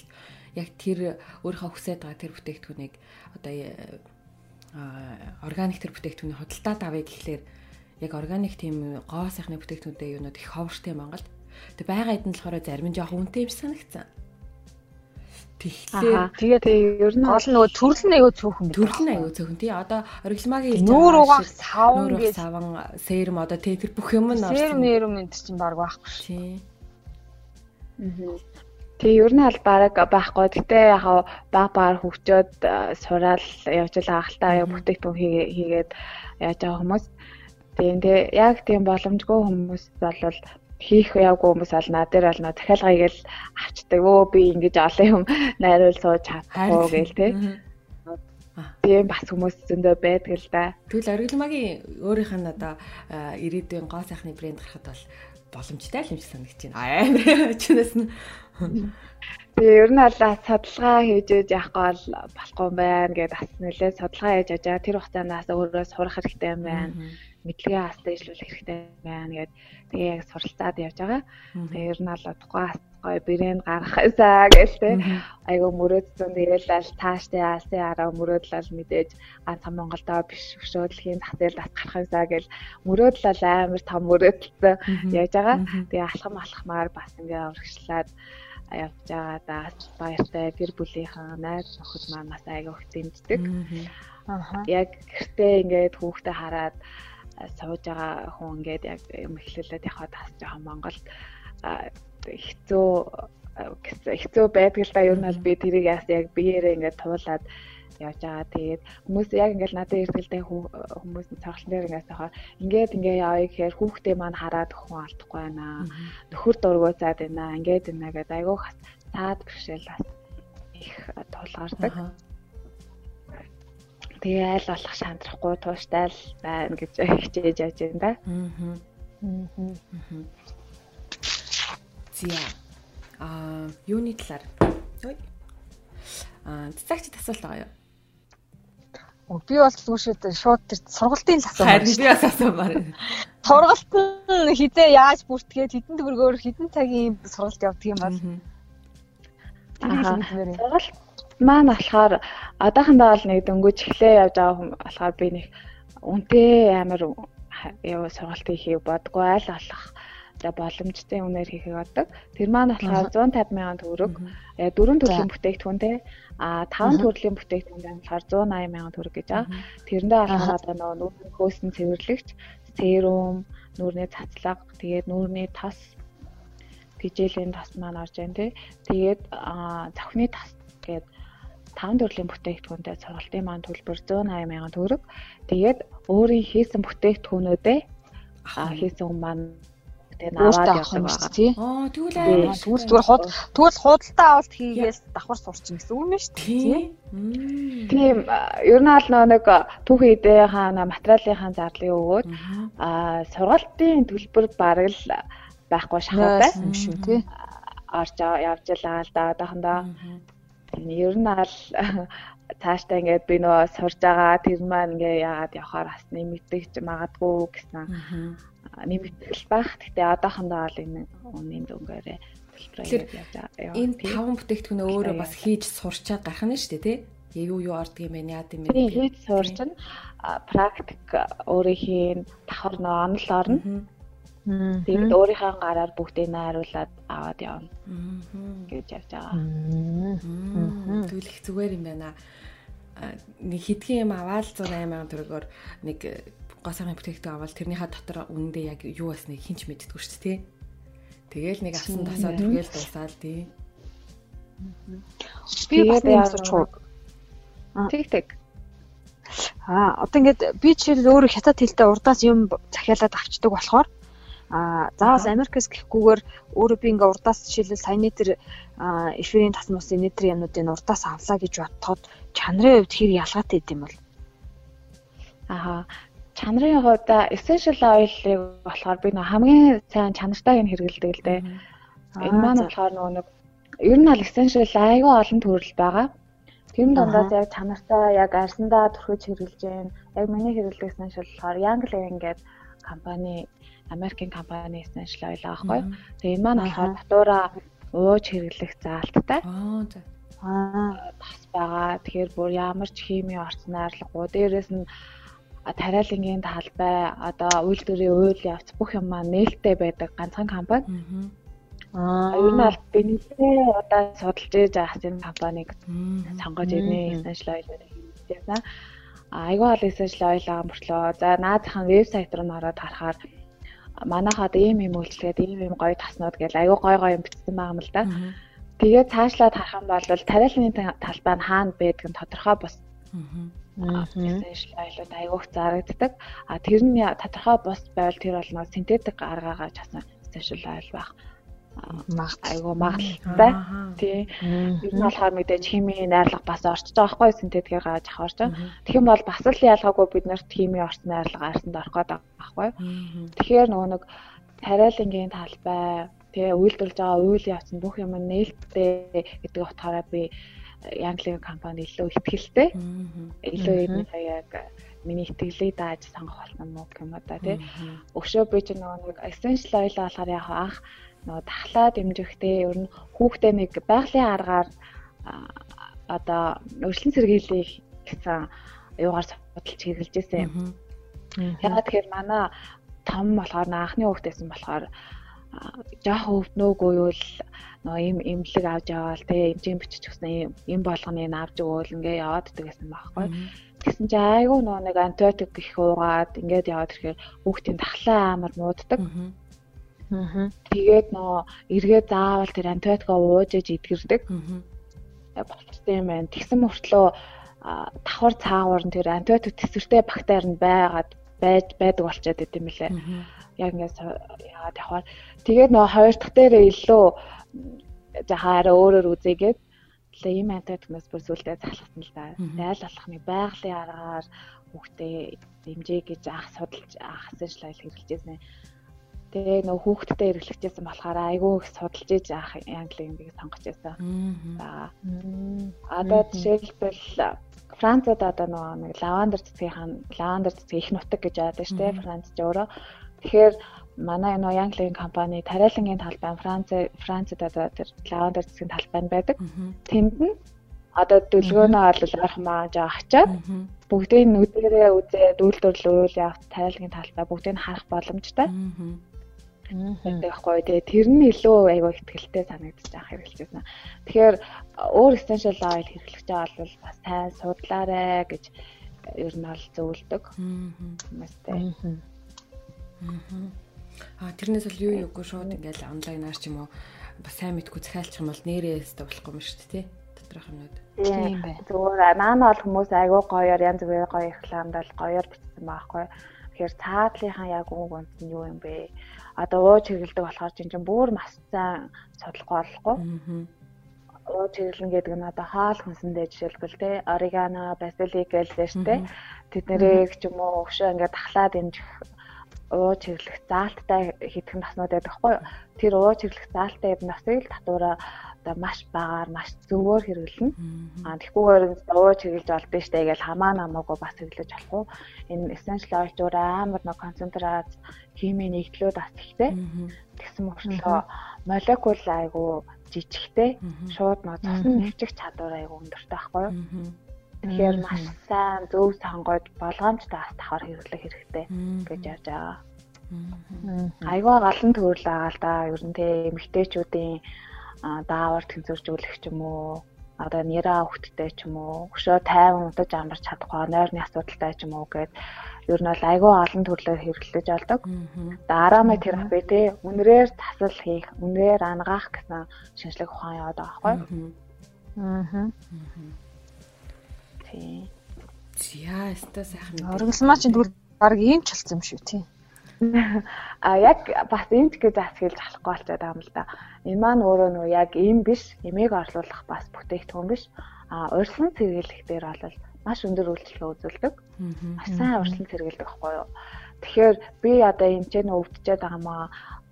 A: яг тэр өөрийнхөө хүсэж байгаа тэр бүтээгдэхүүнийг одоо органик төр бүтээгдэхүүний худалдаа давъя гэхлээр яг органик тийм гоо сайхны бүтээгдэхүүнтэй юунууд их ховортой Монголд. Тэг байгаа эдэн болохоор зарим нь жоохон үнэтэй юм санагцсан.
C: Тэгэхээр тэгээд ер нь гол нөгөө төрөл нь аягүй цөөхөн.
A: Төрөл нь аягүй цөөхөн. Тий одоо оригламагийн
C: хэлж нүүр угаах савн
A: гэж савн серум одоо тий тэр бүх юм нь
C: орсон. Серум нэрум энэ чинь баг байхгүй.
A: Тий.
B: Аа. Тэг ер нь аль бараг байхгүй. Гэтэ яг баг багаар хөгчөөд сураал явж ахaltaа яг бүтээгдэхүүн хийгээд яаж байгаа хүмүүс. Тэгээ яг тийм боломжгүй хүмүүс бол хийх явгүй хүмүүс бол над дээр бол нөө захиалгыг л авчдаг. Өө би ингэж олон юм найруул сууж чадахгүй гээл те. Тийм бас хүмүүс зөндөө байдаг л да.
A: Тэгвэл оригламагийн өөрийнх нь одоо ирээдүйн гоо сайхны брэнд гарахад бол боломжтой л юм шиг санагдаж байна. Амар чинээс нь.
B: Тэгээ ер нь аль судалгаа хийж яж явахгүй бол болохгүй байна гэдээ бас нэлээд судалгаа хийж ажаа тэр хугацаанаас өөрөө сурах хэрэгтэй юм байна мэдлэгээ хастаа ижлүүлэх хэрэгтэй байна. Гэд тэгээ яг суралцаад явж байгаа. Тэгээ ер нь бол удахгүй гоё брэнд гаргахаасаа гэж тэ. Айгу мөрөөдсөн. Аль тааштай алсын араа мөрөөдлөл мэдээж ганцхан Монголдоо биш өшөөдлөхийн зах зээл бас гарахаасаа гэж мөрөөдлөл амар том мөрөөдөлтөө яаж байгаа. Тэгээ алхам алхмаар бас ингээ урагшлаад явж байгаа. Да баяртай гэр бүлийнхэн найз нөхөд маань бас айгу их дэмждэг. Аа. Яг гэртээ ингээд хүүхдээ хараад сууж байгаа хүн ингээд яг юм эхлүүлээд яхад бас жоохон Монголд хэцүү хэцүү байдаг л да ер нь бол би тэрийг яг биеэрээ ингээд туулаад явж байгаа. Тэгээд хүмүүс яг ингээд надад ирдэлтэй хүмүүс цогцлон дээр ингээд сахаа ингээд ингээд явъя гэхээр хүүхдээ маань хараад хүн алдахгүй байна. Нөхөр дургуйцаад байна. Ингээд байна гэдэг айгүй саад бэршээл бас их тулгардаг. Тэгээ айл болох шантрахгүй тууштай л байна гэж хичээж яаж байна да. Аа.
A: Зя. Аа, юуны талаар. Ой. Аа, цэцэгч асуулт байгаа юу?
C: Би бол түгшээд шууд тэр сургалтын л асуусан.
A: Харин би бас асуумаар.
C: Сургалт нь хизээ яаж бүртгээд хідэн төгрөгөөр хідэн цагийн сургалт явдаг юм бол.
B: Аа. Сургалт маань болохоор одоохондоо бол нэг дөнгөж эхлээ явж байгаа хүн болохоор би нэг үнтэй амар яа сургалт хийхийг бодгоо айл болох за боломжтой үнээр хийхийг боддог. Тэр маань болохоор 150 сая төгрөг. Дөрвөн төрлийн бүтээгдэхүүн те. А таван төрлийн бүтээгдэхүүн болохоор 180 сая төгрөг гэж байгаа. Тэрэндээ болохоор одоо нөгөө нүүрний хөөсөн цэвэрлэгч, серум, нүүрний цацлага, тэгээд нүүрний тас тижээлийн тас маань орж байна те. Тэгээд завхны тас гэдэг таван төрлийн бүтээгдэхүүнтэй сургалтын маань төлбөр 180 сая төгрөг. Тэгээд өөрийн хийсэн бүтээгдэхүүнүүдээ хийсэн хүн маань тэгээ наваад явах юм
C: шүү тий.
A: Аа тэгвэл амар
C: тэгвэл зүгээр хууд тэгвэл худалдаа авалт хийгээс давхар сурчин гэсэн үг юм шүү тий.
B: Тийм ер нь аль нэг түүхэн идээ хаана материалынхаа зарлыг өгөөд аа сургалтын төлбөр бараг л байхгүй шахав бай.
C: юм шүү тий.
B: Орж явж лаа л да одоохондоо ер нь аль цаашдаа ингээд би нөгөө сурж байгаа тэр маань ингээ яагаад явахаар бас нэмэгдэж магадгүй гэсэн нэмэгдэл байх. Гэтэ одоохондоо бол энэ үнийн дөнгөөрөө төлбөрөөр
A: явж байгаа. Энэ таван бүтээгдэхүүн өөрөө бас хийж сурчаад гарах нь шүү дээ тий. Юу юу ордог юм бэ яад юм бэ?
B: Хийж сурч нь практик өөрийн давхар нөө онол орно Тэгээд өөрийнхөө гараар бүгдийг найруулад аваад явна гэж явж байгаа.
A: Их зүгээр юм байна. Нэг хитгэн юм аваад 108 сая төгрөгөөр нэг госогийн бүтээгдэхүүн аваад тэрнийхээ дотор үнэндээ яг юу басныг хинч мэддэггүй шүү дээ. Тэгэл нэг асан тасаа түргээл дуусаад тий.
C: Би бас нэг асууж
B: Тэг тэг.
C: Аа одоо ингээд би жишээл өөрөө хятад хэлтэй урдаас юм захиалаад авчдаг болохоор А заавал Америкс гэхгүйгээр өөрөө би ингээ урдаас жишээлбэл саяны тэр эфирийн тасмусын нэтер юмнуудын урдаас авлаа гэж бодоход чанарын хувьд хэр ялгаатай гэдэм бол.
B: Аа чанарын хувьд essential oil-ыг болохоор би нэг хамгийн сайн чанартайг нь хэрэгэлдэг л дээ. Энэ маань болохоор нөгөө нэг ер нь аль essential айгүй олон төрөл байгаа. Тэр дундаас яг чанартай яг арсандаа төрхөж хэрэгжилж байна. Яг миний хэрэгэлдэг essential болохоор Young Living гэдэг компани Америкийн компани essential oil аахгүй. Тэгээ энэ маань болохоор натура ууж хэрэглэх заалттай.
A: Аа за.
B: Аа бас байгаа. Тэгэхээр бүр ямар ч хими орцны арилгагүй. Дээрээс нь тариалангийн талбай одоо үйлдвэрийн үйл явц бүх юм маань нээлттэй байдаг ганцхан компани. Аа ер нь аль бинтээ одоо судалж ээж байгаа энэ компанийг сонгож ирнэ oil гэдэг юм. Айгаа ол essential oil аа мөртлөө за наадхан вебсайт руу ороод харахаар манайхад ийм юм үйлчлэгээд ийм юм гоё таснууд гэж айгаа гоё гоё юм бичсэн байгаа юм л да. Тэгээд цаашлаад харах юм бол тариаланы талбай нь хаана байдаг нь тодорхой бос. essential oil-ууд айгуух зарагддаг. А тэр нь тодорхой бос байвал тэр бол нөө синтетик аргаагаа часан essential oil байх айгу магталтай тий. Ер нь болохоор мэдээж химийн найрлага бас орчиж байгаа байхгүй синтетикээр гаргаж авах орч. Тэгэх юм бол бас л ялгаагүй бид нарт химийн орч найрлага арсанд орох гэдэг байхгүй. Тэгэхээр нөгөө нэг тариалангийн талбай тэгээ үйлдвэрлэж байгаа үйл явц нь бүх юм нээлттэй гэдэг утгаараа би Янглигийн компани илүү ихтгэлтэй. Илүү энэ яг миний итгэлийг дааж сонгох болсон юм уу гэмээр да тий. Өшөө би ч нөгөө нэг essential oil болохоор яг анх нөгөө тахлаа дэмжихтэй ер нь хүүхдээ нэг байгалийн аргаар одоо өршлөн сэргийлэх гэсэн юугаар судалж хэрэгжилж байсан юм. Ягаад тэгэхээр манай том болохоор анхны хүүхдээсэн болохоор жоох өвднөөгүй л нөгөө им имлэг авч яваал те эмчийн бичиж өгсөн им болгоныг авч өгөөл ингээ яваад иддэг гэсэн байхгүй. Тэгсэн чи айгүй нөгөө нэг антибиотик их уугаад ингээд яваад ирэхээр хүүхдийн тахлаа амар мууддаг. Аа. Тэгээд нөө эргээ заавал тэр антибиотикоо ууж иж идгэрдэг. Болчтой юм байна. Тэгсэн мөртлөө давхар цаагуур нь тэр антибиотик төсвөртэй бактери нь байгаад байж байдаг болчиход идэм билээ. Яг ингээд яагаад давхар. Тэгээд нөө хоёр дахь дээрээ илүү жахаараа өөрөөр үзээгээд тэгээ ийм антибиотикнаас бүр сүлдээ залхсан л да. Айл болох нэг байгалийн аргаар хүүхдээ дэмжээ гэж анх судалж анх асууж хэрэгжилжсэн. Тэгээ нөө хүүхдтэй эргэлэгчээсэн болохоор айгүй их судалж иж авах англи бийг сонгож байсан. За. Одоо жишээлбэл Францад одоо нөгөө нэг лавандер цэцгийн лавандер цэцгийн их нутаг гэж байдаг шүү дээ. Францд өөрөө. Тэгэхээр манай нөө Янглигийн компани тариалангийн талбай Франц Францад одоо тэр лавандер цэцгийн талбай нь байдаг. Тэнд нь одоо дүлгөөнөө бол архмаа жаа ачаад бүгдийг нүдэрээ үзээд үйлдвэрлэл үйл явц тариалангийн талбай бүгдийг харах боломжтой. Байхгүй. Тэгээ тэр нь илүү айгаа ихтгэлтэй санагдчих ах хэрэглэжсэн. Тэгэхээр өөр essential oil хэрэглэж байгаа бол бас сайн судлаарэ гэж ер нь бол зөвлөдөг. Хүмүүстэй.
A: Аа тэрнээс бол юу юугүй шууд ингээл онлайнаар ч юм уу бас сайн мэдгүй захиалчих юм бол нэрээс тоглохгүй юм шүү дээ доторх юмнууд.
B: Тийм бай. Зүгээр наана бол хүмүүс айгүй гоёор янз бүрийн гоё рекламд бол гоёор бичсэн байхгүй. Тэгэхээр цаадлынхаа яг үг үнц нь юу юм бэ? Одоо ууж хэрэгэлдэг болохоор чинь чинь бүр маш сайн судлахгүй болохгүй. Ууж хэрэглэн гэдэг нь одоо хаал хүнсэндээ жишээлбэл те орегано, базилик гэлээ штэ. Тэднэрийг ч юм уу өшөө ингээд тахлаад дэмжих ууж хэрэглэх заалттай хийх наснууд байдаг хгүй. Тэр ууж хэрэглэх заалттай насыг л татвараа одоо маш багаар маш зөвөр хэрэглэнэ. Аа тэгхгүйгээр ууж хэрэглэж болдсон штэ гэж хамаа намаагүй бас хэрэглэж болох уу? Энэ essential oil зур амар нэг концентрат химийн нэгдлүүд бас ихтэй. Тэгсэн мөрчлөө молекул айгу жижигтэй шууд нөө цусны нэвчих чадвар айгу өндөртэй байхгүй юу? Тэгэхээр маш сайн зөв сонгоод болгоомжтой бас давхар хэрэглэх хэрэгтэй гэж ярьж байгаа. Айгуу галан төрөл байгаа л да. Ер нь те эмэгтэйчүүдийн даавар тэнцвэржүүлэх ч юм уу одоо нэраа хөвгттэй ч юм уу өшөө тайван удаж амарч чадахгүй нойрны асуудалтай ч юм уу гэд ер нь бол айгүй олон төрлөөр хэрэглэж алдаг. Арамы терапи те үнрээр тасал хийх, үнрээр ангаах гэсэн шинжлэх ухаан яваад байгаа байхгүй? Аа.
A: Тий. Зя, өстө сайхан.
C: Оргилмаа чинь тэгвэл баг ийм ч болсон юм шүү тий.
B: А яг бас энэ ч гэж асуулж болохгүй болчиход байгаа юм л да. Энэ маань өөрөө нөгөө яг ийм биш, эмээг орлуулах бас бүтээгдэхүүн биш. А урьдчилан сэргийлэх дээр бол маш өндөр үйлчлэгээ үзүүлдэг. Маш сайн урьдчилан сэргийлдэг байхгүй юу? Тэгэхээр би одоо энэ ч нөө өвдчихэд байгаа маа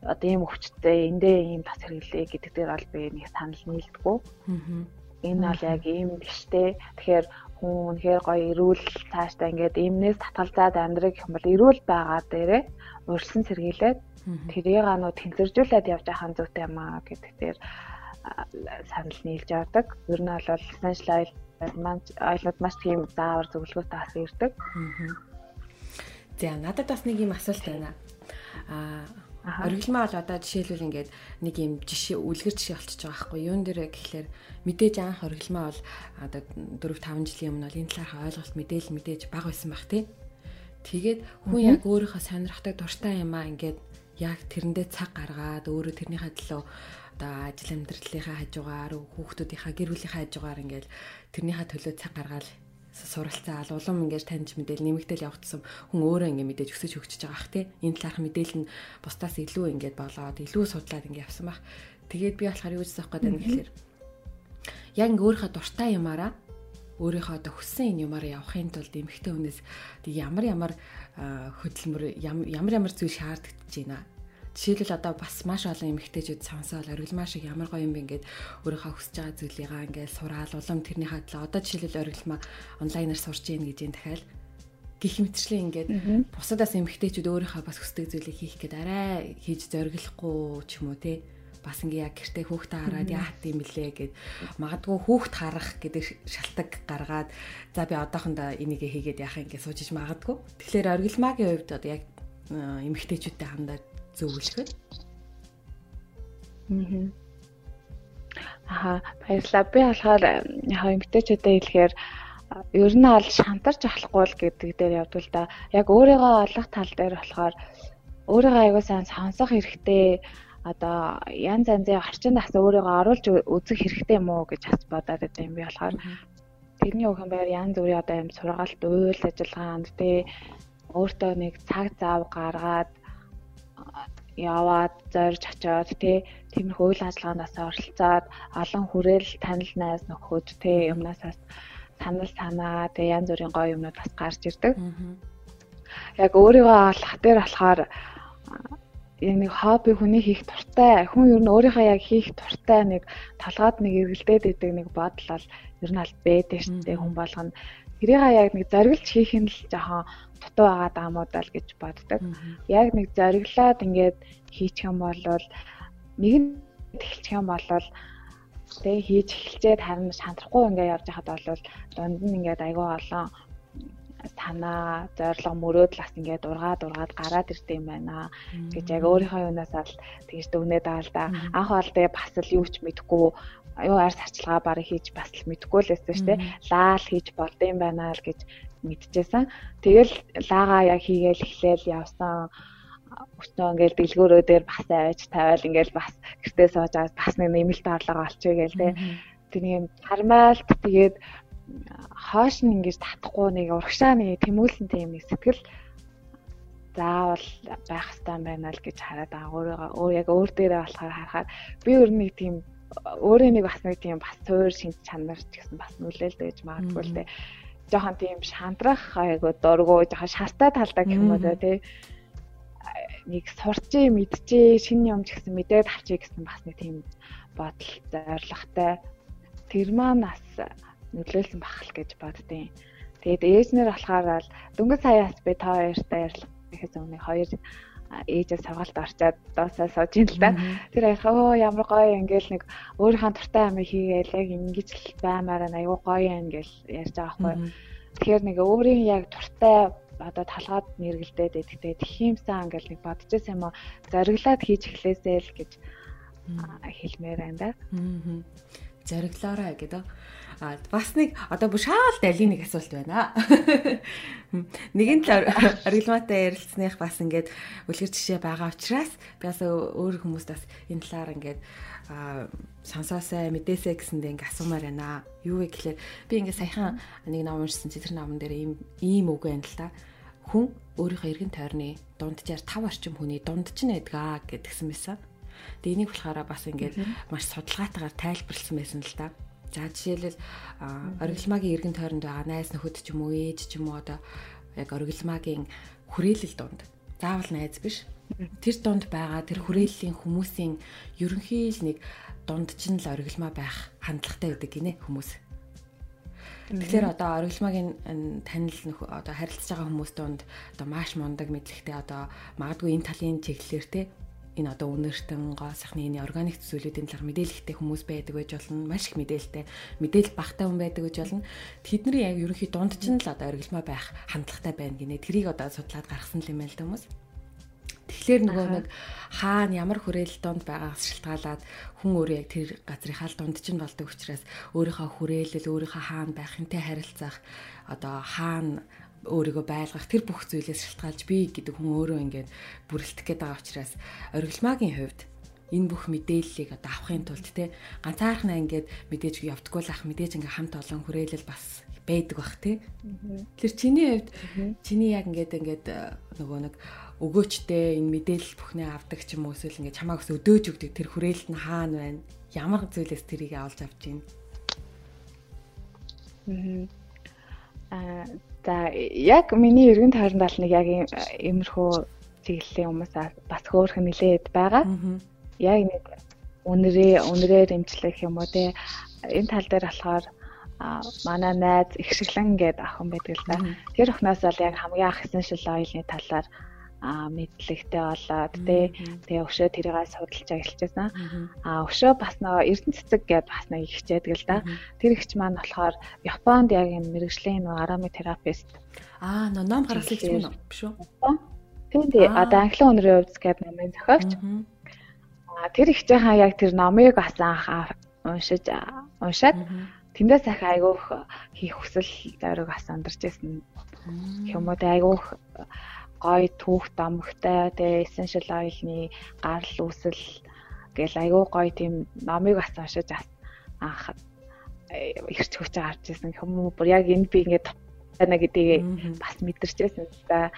B: одоо ийм өвчтөй эндээ ийм бас хэрэглэе гэдэг дээр бол би нэг санал нийлдэггүй. Энэ бол яг ийм биштэй. Тэгэхээр хүн үнэхээр гоё эрүүл цаашдаа ингээд эмнээс татгалзаад амьдрах юм бол эрүүл байгаа дээрээ урьдчилан сэргийлээд тэрийг ануу тэнцэржүүлээд явж ахын зүйтэй юм аа гэдэг дээр санал нийлж явдаг. Ер нь бол essential oil маань ойлууд маш тийм заавар зөвлөгөөтэй бас ирдэг.
A: За надад бас нэг юм асуулт байна. Аа Оргилмаа бол одоо жишээлбэл ингээд нэг юм жишээ үлгэр жишээ болчихж байгаа байхгүй. Юун дээр гэхлээр мэдээж анх оргилмаа бол одоо 4 5 жилийн өмнө бол энэ талаарх ойлголт мэдээлэл мэдээж бага байсан байх тий. Тэгээд хүн яг өөрийнхөө сонирхдаг дуртай юм аа ингээд яг тэрэндээ цаг гаргаад өөрөө тэрнийхээ төлөө одоо ажил амьдралынхаа хажуугаар хүүхдүүдийнхаа гэр бүлийнхаа хажуугаар ингээд тэрнийхээ төлөө цаг гаргаад суралцаал улам ингээд таньж мэдээл нэмэгдэл явагдсан хүн өөрөө ингээд мэдээж өсөж хөгжиж байгаа бах тий? Энэ талаарх мэдээлэл нь бусдаас илүү ингээд болоод илүү судлаад ингээд явсан бах. Тэгээд би болохоор юу гэж асуух гээд байна гэхэлэр яг ингээд өөрийнхөө дуртай юмараа өөрийнхөө одоо хүссэн энэ юмараа явахын тулд эмэгтэй хүнээс ямар ямар хөдөлмөр ямар ямар зүйл шаардагдаж байна. Жишээлбэл одоо бас маш олон эмэгтэйчүүд сонсоод оргилмаа шиг ямар гоё юм бэ ингээд өөрийнхөө хүсэж байгаа зүйлийгаа ингээд сураал улам тэрний хадлаа одоо жишээлбэл оргилмаа онлайнаар сурж ийн гэж юм дахиад гих мэтчлэн ингээд бусадаас эмэгтэйчүүд өөрийнхөө бас хүсдэг зүйлийг хийх гээд арай хийж зориглохгүй ч юм уу те. Бас ингээ яг гэртээ хүүхдээ хараад яат юм блэ гэд. Магадгүй хүүхд харах гэдэг шалтак гаргаад за би одоохондоо энийг хийгээд яах ингээ суужиж магадгүй. Тэгэхээр оргилмаагийн хувьд одоо яг эмэгтэйчүүдтэй хамдаа зөвлөхөд.
B: Аа. Аха баярлалаа. Би болохоор яг эмэгтэйчүүдэд хэлэхээр ер нь аль шантарч авахгүй л гэдэг дээр явдвал да. Яг өөрийгөө олох тал дээр болохоор өөрийгөө аягүй сайн сонсох хэрэгтэй одоо янз янзын орчин тас өөрийгөө оруулж үзэх хэрэгтэй юм уу гэж бас бодоод байт юм би болохоор тэрний юм байр янз бүрийн одоо юм сургаалт үйл ажиллагаанд тий өөртөө нэг цаг зав гаргаад яваад зорж очоод тий тиймэрхүү үйл ажиллагаанаас оролцоод олон хүрээл танил найз нөхөд тий юмнасаас санал санаа тий янз бүрийн гоё юмнууд бас гарч ирдэг. Яг өөрийгөө олох дээр болохоор яг нэг хобби хүний хийх туртай хүн ер нь өөрийнхөө яг хийх туртай нэг талгаад нэг эргэлдээд идэг нэг бодол бол ер нь аль бэдэ штэ хүн болгоно тэрийг яг нэг зориглж хийх нь л жоохон дутуу байгаа даамуудаа л гэж боддог. Яг нэг зориглоод ингээд хийчих юм бол нэг нь эхэлчих юм бол тэг хийж эхэлчээд харин шантрахгүй ингээд явж байхад бол дунд нь ингээд айгүй олон санаа, зориг мөрөөдөл бас ингээд ургаад ургаад гараад ирсэн юм байна гэж яг өөрийнхөө юунаас л тэгж дүгнээд байгаа л да. Анх бол тэгээ бас л юу ч мэдэхгүй юу арс арчилгаа барыг хийж бас л мэдэхгүй л байсан шүү дээ. Лаал хийж болд юм байна л гэж мэдчихсэн. Тэгэл лаагаа яг хийгээл эхлээл явсан өчнөө ингээл дэлгөөрөө дээр бас айж тавиал ингээл бас гэртээ сууж байгаа бас нэг нэмэлт орлого олчихъя гээл нэг юм хармаалт тэгээд хоош нь ингэж татахгүй нэг урагшаа нэг тэмүүлсэн тийм нэг сэтгэл заавал байх хэрэгтэй байна л гэж хараад байгаа. Өөрийгөө өөр яг өөр дээрээ болохоор харахаар би өөр нэг тийм өөрөө нэг бас нэг тийм бас цоор шинж чанар ч гэсэн бас нүлээлтэй гэж магадгүй л дээ. Жохон тийм шантрах айгу дургу жохон шастай талдаа гэх юм уу те нэг сурчээ мэдчээ шинэ юм ч гэсэн мэдээд авчиг гэсэн бас нэг тийм бодол зоригтой. Тэр маань бас нөлөөлсөн бахал гэж боддیں۔ Тэгээд ээжнэр болохоор л дөнгөж саяас би та хоёртай ярьлаа гэхээс өмнө хоёр ээжээ сургалт орчоод доосаа сууж ин л да. Тэр аяха оо ямар гоё ингээл нэг өөрийнхөө туртай амыг хийгээл яг ингэж л баймаараа аюу гоё ингээл ярьж байгаа байхгүй. Тэгэхээр нэг өөрийн яг туртай одоо талгаад мэргэлдээд идэгтэй тхимсэн ингээл нэг бодож байсан юм аа зориглаад хийж эхлэсэй л гэж хэлмээр байна да.
A: Зориглоорой гэдэг. А бас нэг одоо бүр шаал далийн нэг асуулт байна. Нэгэн л оргилмаатай ярилцсных бас ингээд үлгэр жишээ байгаа учраас би бас өөр хүмүүст бас энэ талаар ингээд сонсоосай мэдээсэй гэсэндээ ингээд асуумаар байна. Юу вэ гэхээр би ингээд саяхан нэг ном уншсан чи тэр номон дээр ийм ийм үг байна л та. Хүн өөрийнхөө эргэн тойрны дунджаар тав орчим хүний дунд ч нэдгаа гэдгсэн байсан. Тэгээ энийг болохоор бас ингээд маш судалгаатайгаар тайлбарлсан байсан л да. За жишээлбэл оргилмаагийн эргэн тойронд байгаа найз нөхөд ч юм уу ээж ч юм уу одоо яг оргилмаагийн хүрээлэл донд заавал найз биш. Тэр донд байгаа тэр хүрээллийн хүмүүсийн ерөнхий л нэг дунд ч нь л оргилмаа байх хандлагатай гэдэг гинэ хүмүүс. Тэгэхээр одоо оргилмаагийн танил нөх одоо харилцаж байгаа хүмүүс донд одоо маш мундаг мэдлэгтэй одоо магадгүй энэ талын чиглэлээр те энэ одоо үнэртэн гоо сайхны энэ органик зүйлүүдийн талаар мэдээлэлтэй хүмүүс байдаг байж болно. Маш их мэдээлэлтэй. Мэдээлэл багтаа хүн байдаг байж болно. Тэдний яг ерөнхий дунд чинь л одоо оргилмаа байх хандлагатай байна гинэ. Тэрийг одоо судлаад гаргасан юм байл да хүмүүс. Тэгэхээр нөгөө нэг хаана ямар хүрээлэл донд байгаагаас шалтгаалаад хүн өөрөө яг тэр газрынхаа дунд чинь болдог учраас өөрийнхөө хүрээлэл, өөрийнхөө хаана байх юмтай харилцах одоо хаана өөрийгөө байлгах тэр бүх зүйлээс шалтгаалж би гэдэг хүн өөрөө ингээд бүрэлдэх гээд байгаа учраас оргилмаагийн хувьд энэ бүх мэдээллийг одоо авахын тулд те ганцаархнаа ингээд мэдээж явдггүй л ах мэдээж ингээд хамт олон хүрээлэл бас байдаг бах те. Тэр чиний хувьд чиний яг ингээд ингээд э, нөгөө нэг өгөөчтэй энэ мэдээлэл бүхнээ авдаг ч юм уу эсвэл ингээд чамаагс өдөөж өгдөг тэр хүрээлэл нь хаана байна? Ямар зүйлээс тэрийг авалж авч байна?
B: Аа За яг миний эргэн тойронд бол нэг яг иймэрхүү чиглэлийн хүмүүс бас хөөрхөн нилээд байгаа. Яг нэг үнэрээ үнэрээр имжлэх юм уу те энэ тал дээр болохоор манай найз их шиглэн гэдэг охин байдаг л да. Тэр охноос бол яг хамгийн анх essential oil-ны талаар а мэдлэгтэй болоод тий тэгээ өшөө тэрийг судалж ажиллажсэн. А өшөө бас нөгөө эрдэнэ цэцэг гэдээ бас нэг хичээдэг л да. Тэр ихч маань болохоор Японд яг энэ мэрэгжлийн нөгөө ароматерапист.
A: Аа нөө ном гаргасан юм биш үү?
B: Тийм тий. Одоо англиан өнрийн хувьд гэдэг номын зохиогч. А тэр ихчийнхаа яг тэр номыг бас анх уншиж уншаад тэндээс их айгүйх хийх хүсэл зориг бас андарч. Юм уу тэ айгүйх гоё түүх домогтой тэгээ essential oil-ны гарал үүсэл гэл айгүй гоё тийм номыг бас уншиж анх ирч хүч гарч ирсэн хүмүүс бүр яг энэ би ингээд байна гэдгийг бас мэдэрчээсэн л да.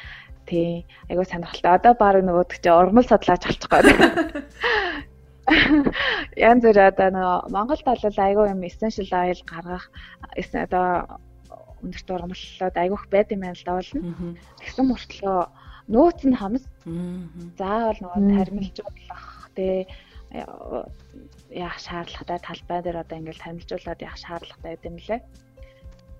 B: Тий. Айгуу сонирхолтой. Одоо баг нөгөөдөг чи урмал судлаач болчих гээд. Янз бүр одоо нөгөө Монгол талал айгуу юм essential oil гаргах одоо өндөрт ургамллаад айгүйх байд юм байна л да болно. Тэгсэн мөртлөө нөөц нь хамс. Заавал нөгөө тармилжуулах тий яах шаардлагатай талбай дээр одоо ингээл танилцуулаад яах шаардлагатай гэдэг юм лээ.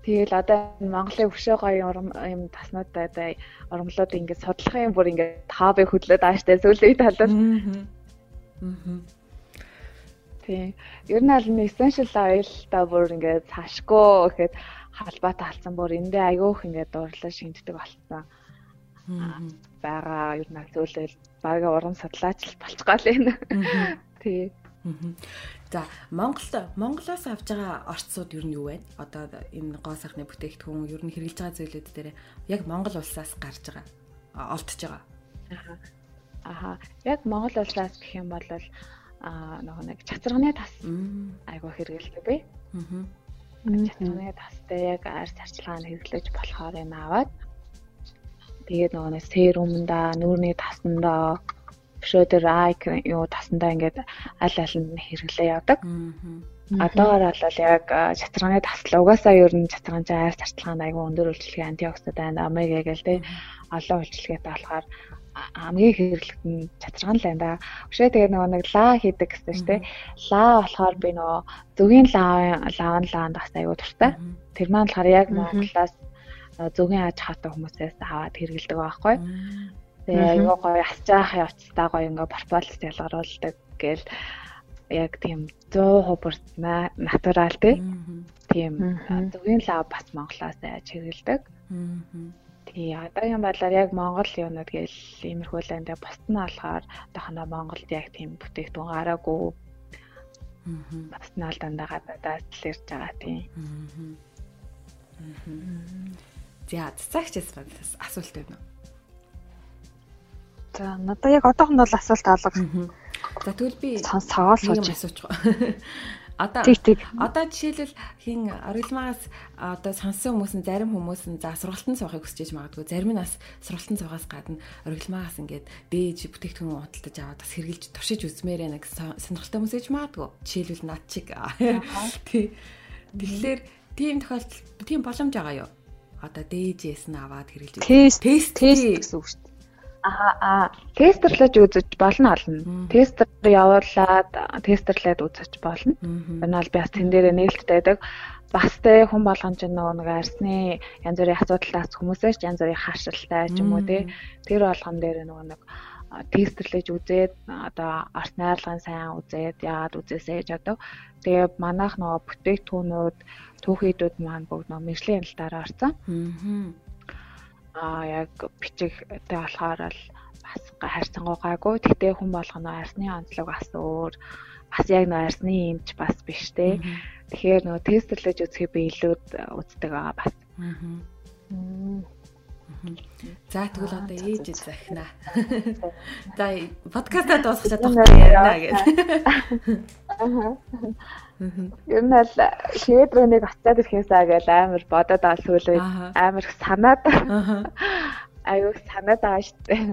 B: Тэгэл одоо Монголын өшөө гоё юм таснуудаа одоо ургамлууд ингээд судлахын бүр ингээд хобби хөдлөөд ааштай сүүлийн талаар. Аа. Тийм. Ер нь аль нь essential oil та бүр ингээд цаашгүй гэхэд халбаатай халсан бүр эндээ айгүйх ингээд дуурлаа шинждэг болсон байгаа ер нь зөвлөл багаа уран судлаач л болчихгоо л энэ. Тий.
A: За Монголд Монголоос авж байгаа орцсууд ер нь юу вэ? Одоо энэ гоо сайхны бүтээгдэхүүн ер нь хэрэгжилж байгаа зүйлүүд дээр яг Монгол улсаас гарч байгаа олдож байгаа.
B: Аха. Яг Монгол улсаас гэх юм бол а нөгөө нэг чацарганы тас айгуу хэрэгэлдэг бай. Аа Чатны тастай яг арьс арчилгаанд хэрэглэж болохоор юм аваад. Тэгээд нөгөө нэг серумда, нүүрний тасандаа өшөөдөр айк юу тасандаа ингээд аль аль нь хэрэглээ явдаг. Одоогоор бол яг чатарганы тасл угаасаа ер нь чатарганы арьс арчилгаанд айгүй өндөр үйлчлэгээ антиоксидант, омега гэл тэ олон үйлчлэгээтэй болохоор хамгийн хэрэглэх нь чатарган л байна да. Өшөө тэгээ нөгөө нэг лаа хийдэг гэсэн шүү дээ. Лаа болохоор би нөгөө зөвгийн лаа лаан лаанд бас аюу дуртай. Тэр маань болохоор яг Монголоос зөвгийн аж хаатай хүмүүсээс аваад хэрэгэлдэг байхгүй. Тэгээ аюу гоё асчаах явцтай гоё ингээ пропорц ялгаруулдаг гээл яг тийм 100% натурал тийм зөвгийн лаа бас Монголоос аж хэрэгэлдэг. Аа Тий, одоогийн байдлаар яг Монгол юунууд гээл иймэрхүү л энэ бусд нь болохоор одоохондоо Монголд яг тийм бүтээгдэхүүн гараагүй. Аа. Бас нь л дандаа гадаадаас л ирж байгаа тийм.
A: Аа. За, цацаагчээс бас асуулт байна уу?
C: За, надаа яг одоохонд бол асуулт алга.
A: За, тэгвэл би
C: цагаал сууж
A: байгаа. Одоо одоо жишээлбэл хин орилмаас одоо сонсон хүмүүс нь зарим хүмүүс нь за сургалтанд суухыг хүсэж магадгүй. Зарим нь бас сургалтанд суугаас гадна орилмаас ингээд дээж бүтээгдэхүүн худалдаж аваад бас хэрглэж туршиж үзмээр байна гэсэн сонирхолтой хүмүүс ээж магадгүй. Жишээлбэл над чиг. Тэгэхээр тийм тохиолдол тийм боломж байгаа юу? Одоо дээжээс нь аваад хэрглэж
C: тест тест гэсэн үг шүү дээ
B: Аа тестерлэж үзэж болно олно. Тестер явуулаад тестерлээд үзэж болно. Энэ бол би бас тэн дээрээ нээлттэй байдаг. Бас тэ хүн болгон ч нөгөө нэг арсны янз бүрийн асуудалтаас хүмүүсээс янз бүрийн хашилтай ч юм уу тий. Тэр болгон дээр нөгөө нэг тестэрлэж үзээд одоо арт найрлагын сайн үзээд яагаад үзээсэй гэж одоо тэгээ манайх нөгөө бүтээгдэхүүнүүд түүхийдүүд маань бүгд нөгөө мэржлийн хяналтаараа орсон. Аа яг бичигтэй болохоор л бас хайрцангуй гайгүй. Тэгтээ хүн болгоно арсны онцлог бас өөр. Бас яг нөө арсны юмч бас биш те. Тэгэхээр нөгөө тестэрлэж үзэхээ би илүү үздэг байгаа бас. Аа.
A: За тэгвэл одоо ээж захина. За подкастаа дуусгах чадахгүй ярина гэж.
B: Аа. Ер нь л шивэд рүү нэг очиад ирэхээсаа гэж амар бодоод аа сүүлээ амар санаад. Аюу санаад байгаа шүү дээ.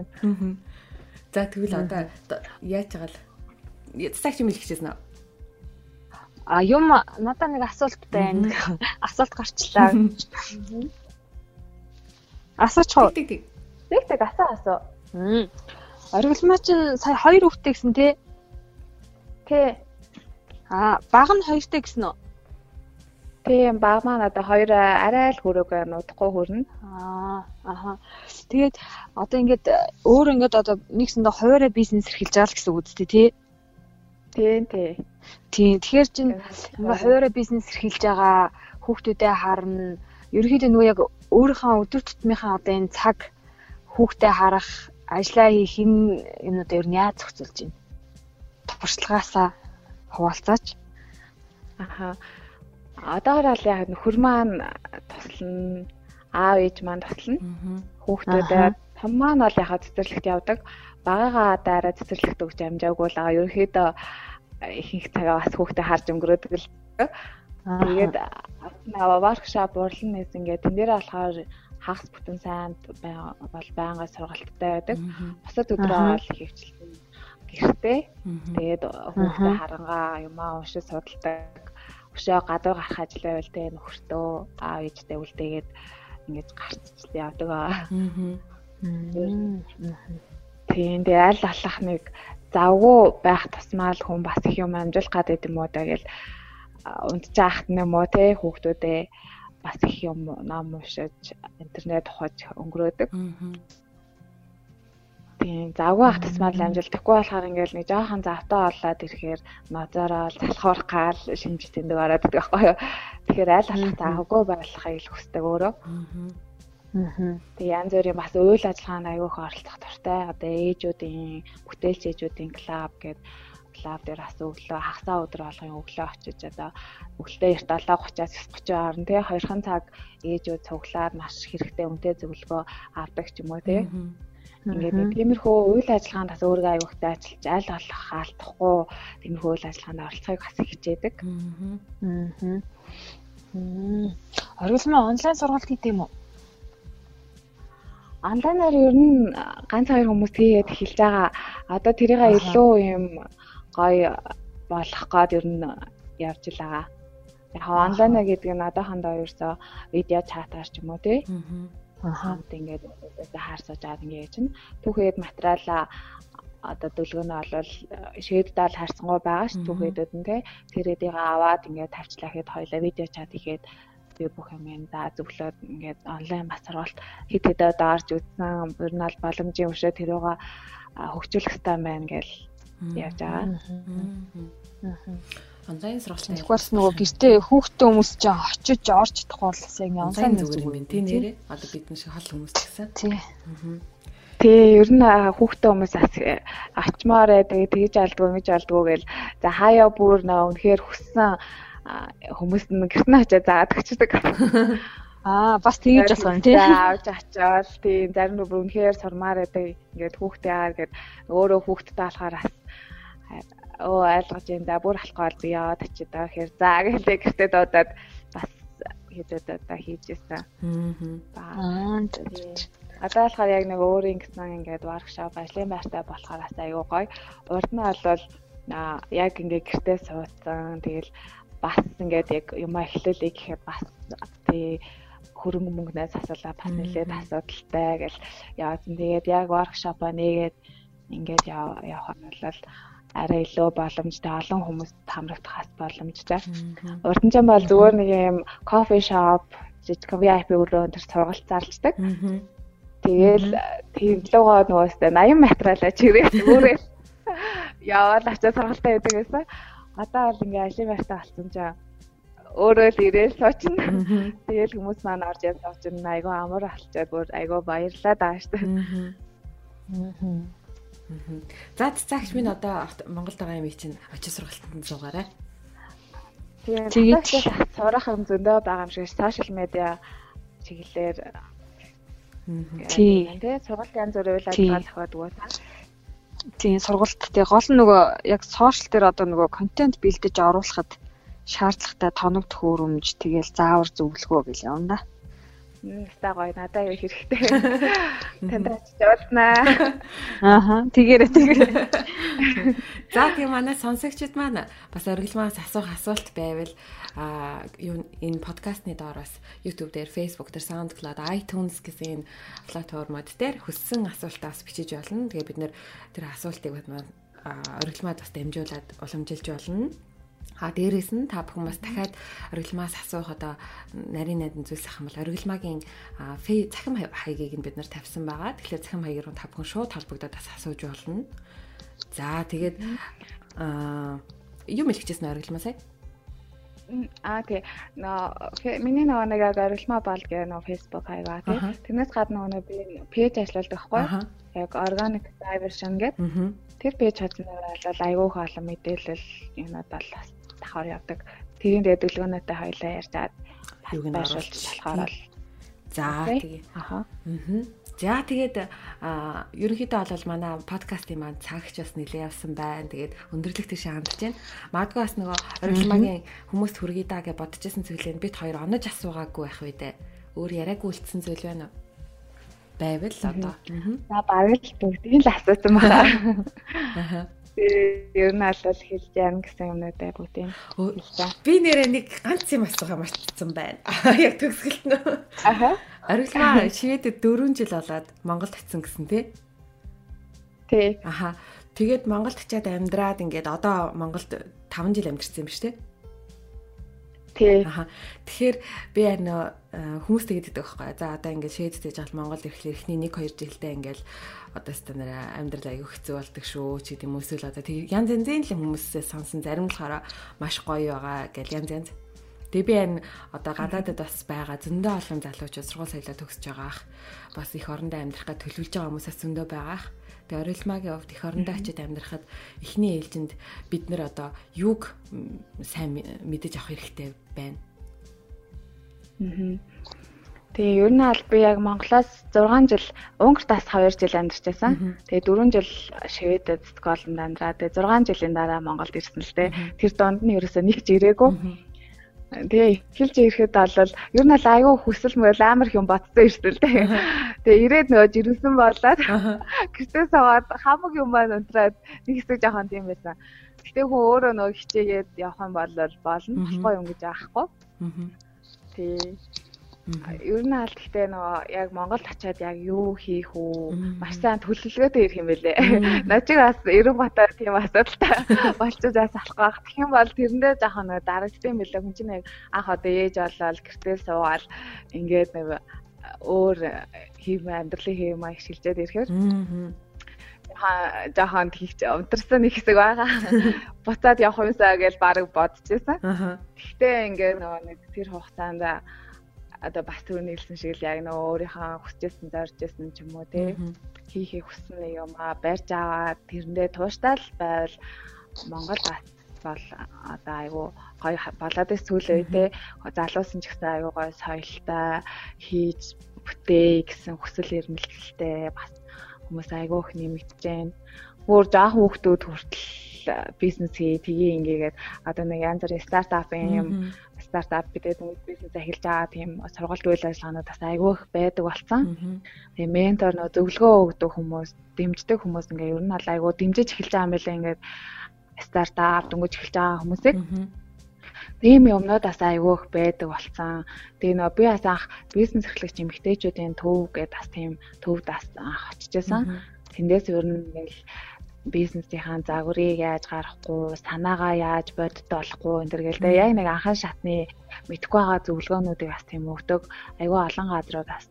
A: За тэгвэл одоо яаж байгаа л цагч юм хэлчихсэн үү?
C: А юм надад нэг асуулт байна. Асуулт гарчлаа. Асууч хоо.
B: Тэг тэг. Тэг тэг асуу асуу.
C: Оргилмаа чинь сая хоёр хүүхдтэй гэсэн тий?
B: Тий.
C: Аа, баг нь хоёртой гэсэн үү?
B: Тийм, баг маань одоо хоёр арай л хүрээгүй нутахгүй хүрнэ.
C: Аа, аха. Тэгээд одоо ингээд өөр ингээд одоо нэгсэндээ хоёроо бизнес эрхэлж байгаа л гэсэн үг үстэй тий?
B: Тийм, тий.
C: Тийм. Тэгэхээр чинь ингээ хоёроо бизнес эрхэлж байгаа хүүхдүүдээ харна. Ерөнхийдөө нөгөө яг өөрийнхөө өдөр тутмынхаа одоо энэ цаг хүүхдээ харах, ажиллаа хийх энэ юмнууд ер нь яаж зохицуулж байна? Туршлагаасаа хуваалцаач.
B: Аха. Одоогор ал яг нөхөр маань туслана, аав ээж маань туслана. Хүүхдүүдэд том маань бол яхаа цэцэрлэгт явдаг. Багагаа дараа цэцэрлэгт өгч амжаагүй л аа ерөөхдөө ихэнх цагаа бас хүүхдээ харж өнгөрөөдөг л. Тэгээд аваа воркшоп урлан нэс ингээд тэн дээр болохоор хагас бүтэн сайн бол байнга сургалттай байдаг. Бусад өдрөө бол хөвчлэн гэртээ. Тэгээд хүүхдээ харангаа юмаа уншиж судалдаг. Өшөө гадуур гарах ажил байвал тэ нөхөртөө аав ээжтэй үлдээгээд ингээд гарцчлаа явдаг аа. Тийм дээ аль алах нэг завгүй байх тусмаа л хүн бас их юм амжуулах гэдэг юм уу да гэл унтж яахт нэм үү те хүүхдүүдээ бас их юм ном уншиж интернет ухаж өнгөрөөдөг. Тийм завгүй ах тусмаар л амжилтахгүй болохоор ингээл нэг жоохон завтаа олоод ирэхээр нозороо залхуур гал шинж тэндэг ороод идэх байхгүй юу. Тэгэхээр аль болох завгүй байхыг л хүсдэг өөрөө. Тэгээ янз бүрийн бас үйл ажиллагаанд аягүй их оролцох дуртай. Одоо ээжүүдийн бүтээлч ээжүүдийн клуб гэдэг клуб дээр бас өглөө хагасаа өдөр болгон өглөө очиж одоо өглөө эрт 7:30-аас 9:30 хооронд тий хоёрхан цаг ээжүүд цуглаад маш хэрэгтэй үнэтэй зөвлөгөө авдаг ч юм уу тий. Ингээд нэг тиймэрхүү үйл ажиллагаанд бас өөрийгөө аюухтай ажиллаж аль болох хаалтахгүй тиймэрхүү үйл ажиллагаанд оролцохыг бас хичээдэг. Аа.
C: Оргилмаа онлайн сургалт хийх юм уу?
B: Онлайнаар ер нь ганц хоёр хүмүүс хийгээд эхэлж байгаа. Одоо тэрийг илүү юм гоё болох гээд ер нь явж л байгаа. Яг онлайн гэдэг нь одоохондоо ерөөсөө видео чатаар ч юм уу тий. Аа. Тэгээд хаарсаж аваад ингээд чинь түүхэд материалаа одоо дүлгөнө олвол шийддээ л харцсангуй байгаа ш түүхэдүүд нь тий. Тэрэдийг аваад ингээд тавьчлаа хэд хоёлаа видео чат хийгээд би бүх юм энэ за зөвлөд ингээд онлайн бас сургалт хэд хэдэ даарж үзсэн. Ер нь бол боломжийн өшөө тэрүүга хөгжүүлэх хэрэгтэй байна гэж яаж байгаа.
A: Онлайн сургалтын
C: Тэгвэрс нөгөө гэртээ хүүхдтэй хүмүүс ч очиж орж чадахгүй бол яг
A: онлайн зүгээр юм. Тий нэрээ одоо бидний шиг хол хүмүүс гэсэн.
C: Тий.
B: Тий, ер нь хүүхдтэй хүмүүс ачмаар байдаг, тэгж алдгүй, ингэж алдгүй гэл. За хаяа бүр нөө үнэхээр хүссэн хүмүүст нь гэртнээ очиж заадаг чдаг.
C: Аа, бас тэгж болох юм тий.
B: Авч очоод тийм зарим нь бүр үнэхээр сурмаар байдаг. Ингээд хүүхдээ аа гэд өөрөө хүүхдтэй болохоор бас оо ойлгож юм да бүр алхахаар би яваад очиж байгаа гэхээр за гэлээ гэртээ дуудаад бас хийдээд одоо хийжсэн. Аа. Одоо болохоор яг нэг өөрийн гэсэн ингээд воркшоп ажлын байртай болохоор аюу гоё. Урд нь бол яг ингээд гэртээ суудсан. Тэгэл бас ингээд яг юм эхлүүлээ гэхэд бас тий хөрөнгө мөнгнөөс асуулаа бас нэлээд асуудалтай гэл яасан. Тэгээд яг воркшопоо нээгээд ингээд явах нь бол арай илүү боломжтой олон хүмүүст хамрагдахаас боломжтой. Урдчан бол зүгээр нэг юм кофе шоп, жижиг VIP өрөө өндөр сургалт зарлцдаг. Тэгэл тийм лугаа нөгөөстэй 80 материалаа чирээ өөрөө яваад очиж сургалтаа байдаг гэсэн. Одоо бол ингээ ажлын байртаа болсон чинь өөрөө л ирээл суучна. Тэгэл хүмүүс маань орж явж суучна. Айгу амар алчаад бүр айгу баярлаа дааш.
A: За цаагч минь одоо Монголд байгаа юм чинь очиж сургалтанд суугаарай.
B: Тэгээд сурах юм зөндөө байгаа юм шиг сошиал медиа чиглэлээр
C: Тийм.
B: Тэ сургалт янз бүрийн үйл ажиллагаа зохиод өгөө.
C: Тийм сургалт тий гол нь нөгөө яг сошиал дээр одоо нөгөө контент бэлдэж оруулахад шаардлагатай тоног төхөөрөмж тэгэл заавар зөвлөгөө гэл явна да.
B: Ста гоё надад юу хэрэгтэй. Танд очиж уулзнаа.
C: Ааха тэгээрээ тэгээрээ.
A: За тийм манай сонсогчид маань бас оргилмаас асуух асуулт байвал а юу энэ подкастны доор бас YouTube дээр, Facebook дээр, SoundCloud, iTunes гэсэн энэ платформуд дээр хүссэн асуултаа бас бичиж болно. Тэгээ бид нэр тэр асуултыг маань оргилмаад бас дамжуулаад уламжилж болно. А дээрээс нь та бүхэн бас дахиад оргилмаас асуух одоо нарийн найдан зүйлс ах юм бол оргилмаагийн захим хаягийг нь бид нар тавьсан байгаа. Тэгэхээр захим хаягаар та бүхэн шууд холбогдоод бас асууж болно. За тэгээд аа юм хэлчихсэн оргилмаа сая.
B: Аа тий. Нөө миний нөгөө нэг оргилмаа бол гэх нөө Facebook хаягаа тий. Тэрнээс гадна нөгөө би пэйж ажилладаг байхгүй. Яг organic diversion гэдэг. Тэр пэйж хазнаар бол айгүй олон мэдээлэл юмуд бол бас давхар явдаг. Тэрийн төлөвлөгөөнөтэй хоёлаа ярьжаад
A: юуг нь оруулж
B: болохоор бол
A: за тэгээ аха аа За тэгээд ерөнхийдөө бол манай подкастын маань цагч бас нэлээ явсан байна. Тэгээд өндөрлөх тийш хандж байна. Магадгүй бас нөгөө орилмагийн хүмүүст хүргэе даа гэж бодчихсон зүйлээ бид хоёр онож асуугаагүй байх үедээ өөр яриаггүй үлдсэн зүйл байна уу? Байвал одоо.
B: За бараг л бүгдийг л асуусан байна. Аха ер нь алал хэлж яана гэсэн юмнуудаа бүгдийг хэлсэн.
A: Би нэрээ нэг ганц юм асуугаа мартсан байна. Яг төгсгөлт нь.
B: Аха.
A: Оргилмаа Шведэд 4 жил болоод Монголд очисон гэсэн тий.
B: Тий.
A: Аха. Тэгээд Монголд очиад амьдраад ингээд одоо Монголд 5 жил амьдэрсэн юм дээ.
B: Тий.
A: Тэгэхээр би нөө хүмүүс тэгээд байдаг байхгүй. За одоо ингээд шийд тэгж авал Монгол ирэхлээр эхний 1 2 жилдээ ингээд одоо стандар амьдрал аягүй хэцүү болдог шүү ч гэдэм эсвэл одоо тэг янз янзын л хүмүүсээс сонсон зарим болохоор маш гоё байгаа гэл янз янз. Тэгээ би энэ одоо гадаадд бас байгаа зөндөө олон залуучууд сургууль соёлоо төгсөж байгаах бас их орондоо амьдрахад төлөвлөж байгаа хүмүүсээс зөндөө байгаах. Тэгээ орилмагийн хувьд их орондоо очиод амьдрахад эхний ээлжинд бид нэр одоо юг сайн мэдэж авах хэрэгтэй байна.
B: Аа. Тэгээ ер нь аль би яг Монголоос 6 жил Унгарт бас 2 жил амьдарч байсан. Тэгээ 4 жил Шведэд Стокгольмд амьдраад тэгээ 6 жилийн дараа Монголд ирсэн л дээ. Тэр донд нь ерөөсөө нэг ч ирээгүй. Тэгээ эхэлж ирэхэд бол ер нь л аюу хүсэл мөл амар хэм ботсон ирсэн л дээ. Тэгээ ирээд нөгөө жирэмсэн болоод гэртээ суугаад хамаг юм маань унтраад нэг хэсэг жоохон тийм байсан. Гэтэ хүн өөрөө нөгөө хичээгээд явах юм бол болно. Болохгүй юм гэж аахгүй. Тий. Ер нь аль гэхдээ нөгөө яг Монголд очиад яг юу хийх үү маш сайн төлөвлөгөөтэй ирэх юм бэлээ. Нажиг бас эрен батар тийм асуудалтай болчихж бас алах байх. Тэгэх юм бол тэрэндээ жоохон нөгөө дарагдсан бэлээ. Хүн чинь яг анх одоо ээж болол гэртээ суугаал ингээд нэг өөр хийм амьдралын хийм аяг шилжээд ирэхээр жоохон тийч унтарсан нэг хэсэг байгаа. Буцаад явах юмсаа гэж баг бодчихсон. Гэхдээ ингээд нөгөө нэг тэр хугацаанд одоо бас түрүүний хэлсэн шиг л яг нөө өөрийнхөө хүсчээсэн зоржсэн ч юм уу тий хийхийг хүссэн юм а барьж аваад тэрэндээ тууштай л байвал Монгол бас бол одоо айгу гоё болоод ис сүүлийн үедээ залуусан ч гэсэн айгу гоё соёлтой хийж бүтээ гэсэн хүсэл эрмэлзэлтэй бас хүмүүс айгу их нэмэгдэж байна. Бүр жаах хүүхдүүд хүртэл бизнес хий тгий ингээгээд одоо нэг янз бүрийн стартапын юм стартап гэдэг нэг бизнес эхэлж байгаа тийм сургалт үйл ажиллагаанууд бас айгүй их байдаг болсон. Тэгээ ментор нөө зөвлөгөө өгдөг хүмүүс, дэмждэг хүмүүс ингээ ер нь айгүй дэмжиж эхэлж байгаа юм билээ ингээд стартап дөнгөж эхэлж байгаа хүмүүсийг. Тийм юмнууд бас айгүй их байдаг болсон. Тэгээ нөө би бас анх бизнес эрхлэгч эмэгтэйчүүдийн төв гэдэг бас тийм төвд бас анх очижсэн. Тэндээс ер нь ингээл бизнесийнхаа загварыг яаж гаргахгүй, санаагаа яаж бодит болохгүй энэ төр гээл тэ яг нэг анхан шатны мэдхгүй байгаа зөвлөгөөнүүдийг бас тийм өгдөг. Айгүй олон газрууд бас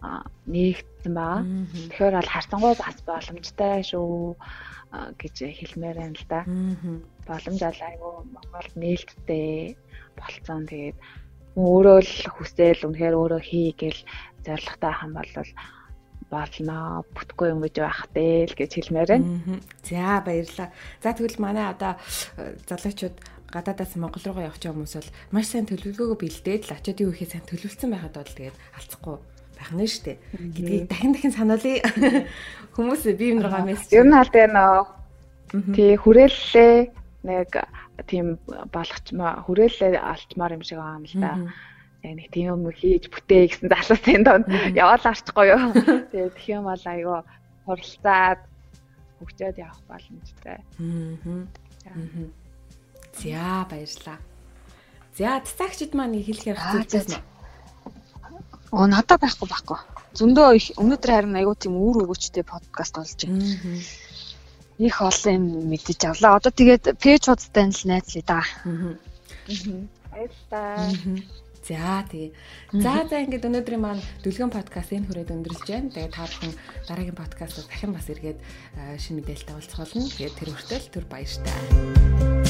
B: нээгдсэн байгаа. Тэгэхээр бол харсангуй бас боломжтой шүү гэж хэлмээр байна л да. Боломж ол айгүй Монголд нээлттэй болцсон. Тэгээд өөрөө л хүсэл үнэхээр өөрөө хий гэл зоригтой хам бол болно бүтгүй юм гэж байх дээ л гэж хэлмээр байна.
A: За баярлалаа. За тэгвэл манай одоо э, залуучууд гадаадаас Монгол руугаа явж байгаа хүмүүс бол маш сайн төлөвлөгөөгөө бэлдээд л очиод юу хийхээ сайн төлөвлөсөн байхад бол тэгээд алцахгүй байх нь шүү дээ. Гэдгийг дахин дахин сануулъя. Хүмүүс бие биенийгаа мессеж.
B: Ер нь аль дээр нөө тий хүрээллээ нэг тийм болгочмаа хүрээллээ алчмаар юм шиг юм л да яг нэг тийм юм хийж бүтээ гэсэн залуусын донд яваал арчихгүй юу. Тэгээд тэг юм бол айгүй хуралцаад хөгжөөд явах боломжтой.
A: Аа. За баярлаа. За цацаагчд маань хэлэхээр хэцүүсэн.
C: Оо надад байхгүй байхгүй. Зөндөө их өнөөдөр харин айгүй тийм үүр өгөөчтэй подкаст болж байна. Их олон юм мэдэж авлаа. Одоо тэгээд пэйж хуудастай л найзлаа да. Аа.
A: За тэгээ. За за ингээд өнөөдрийн маань дүлгэн подкаст энэ хүрээд өндөрлж байна. Тэгээ та бүхэн дараагийн подкастаар дахин бас эргээд шинэ мэдээлэлтэй уулзах болно. Тэгээд тэр хүртэл түр баяртай.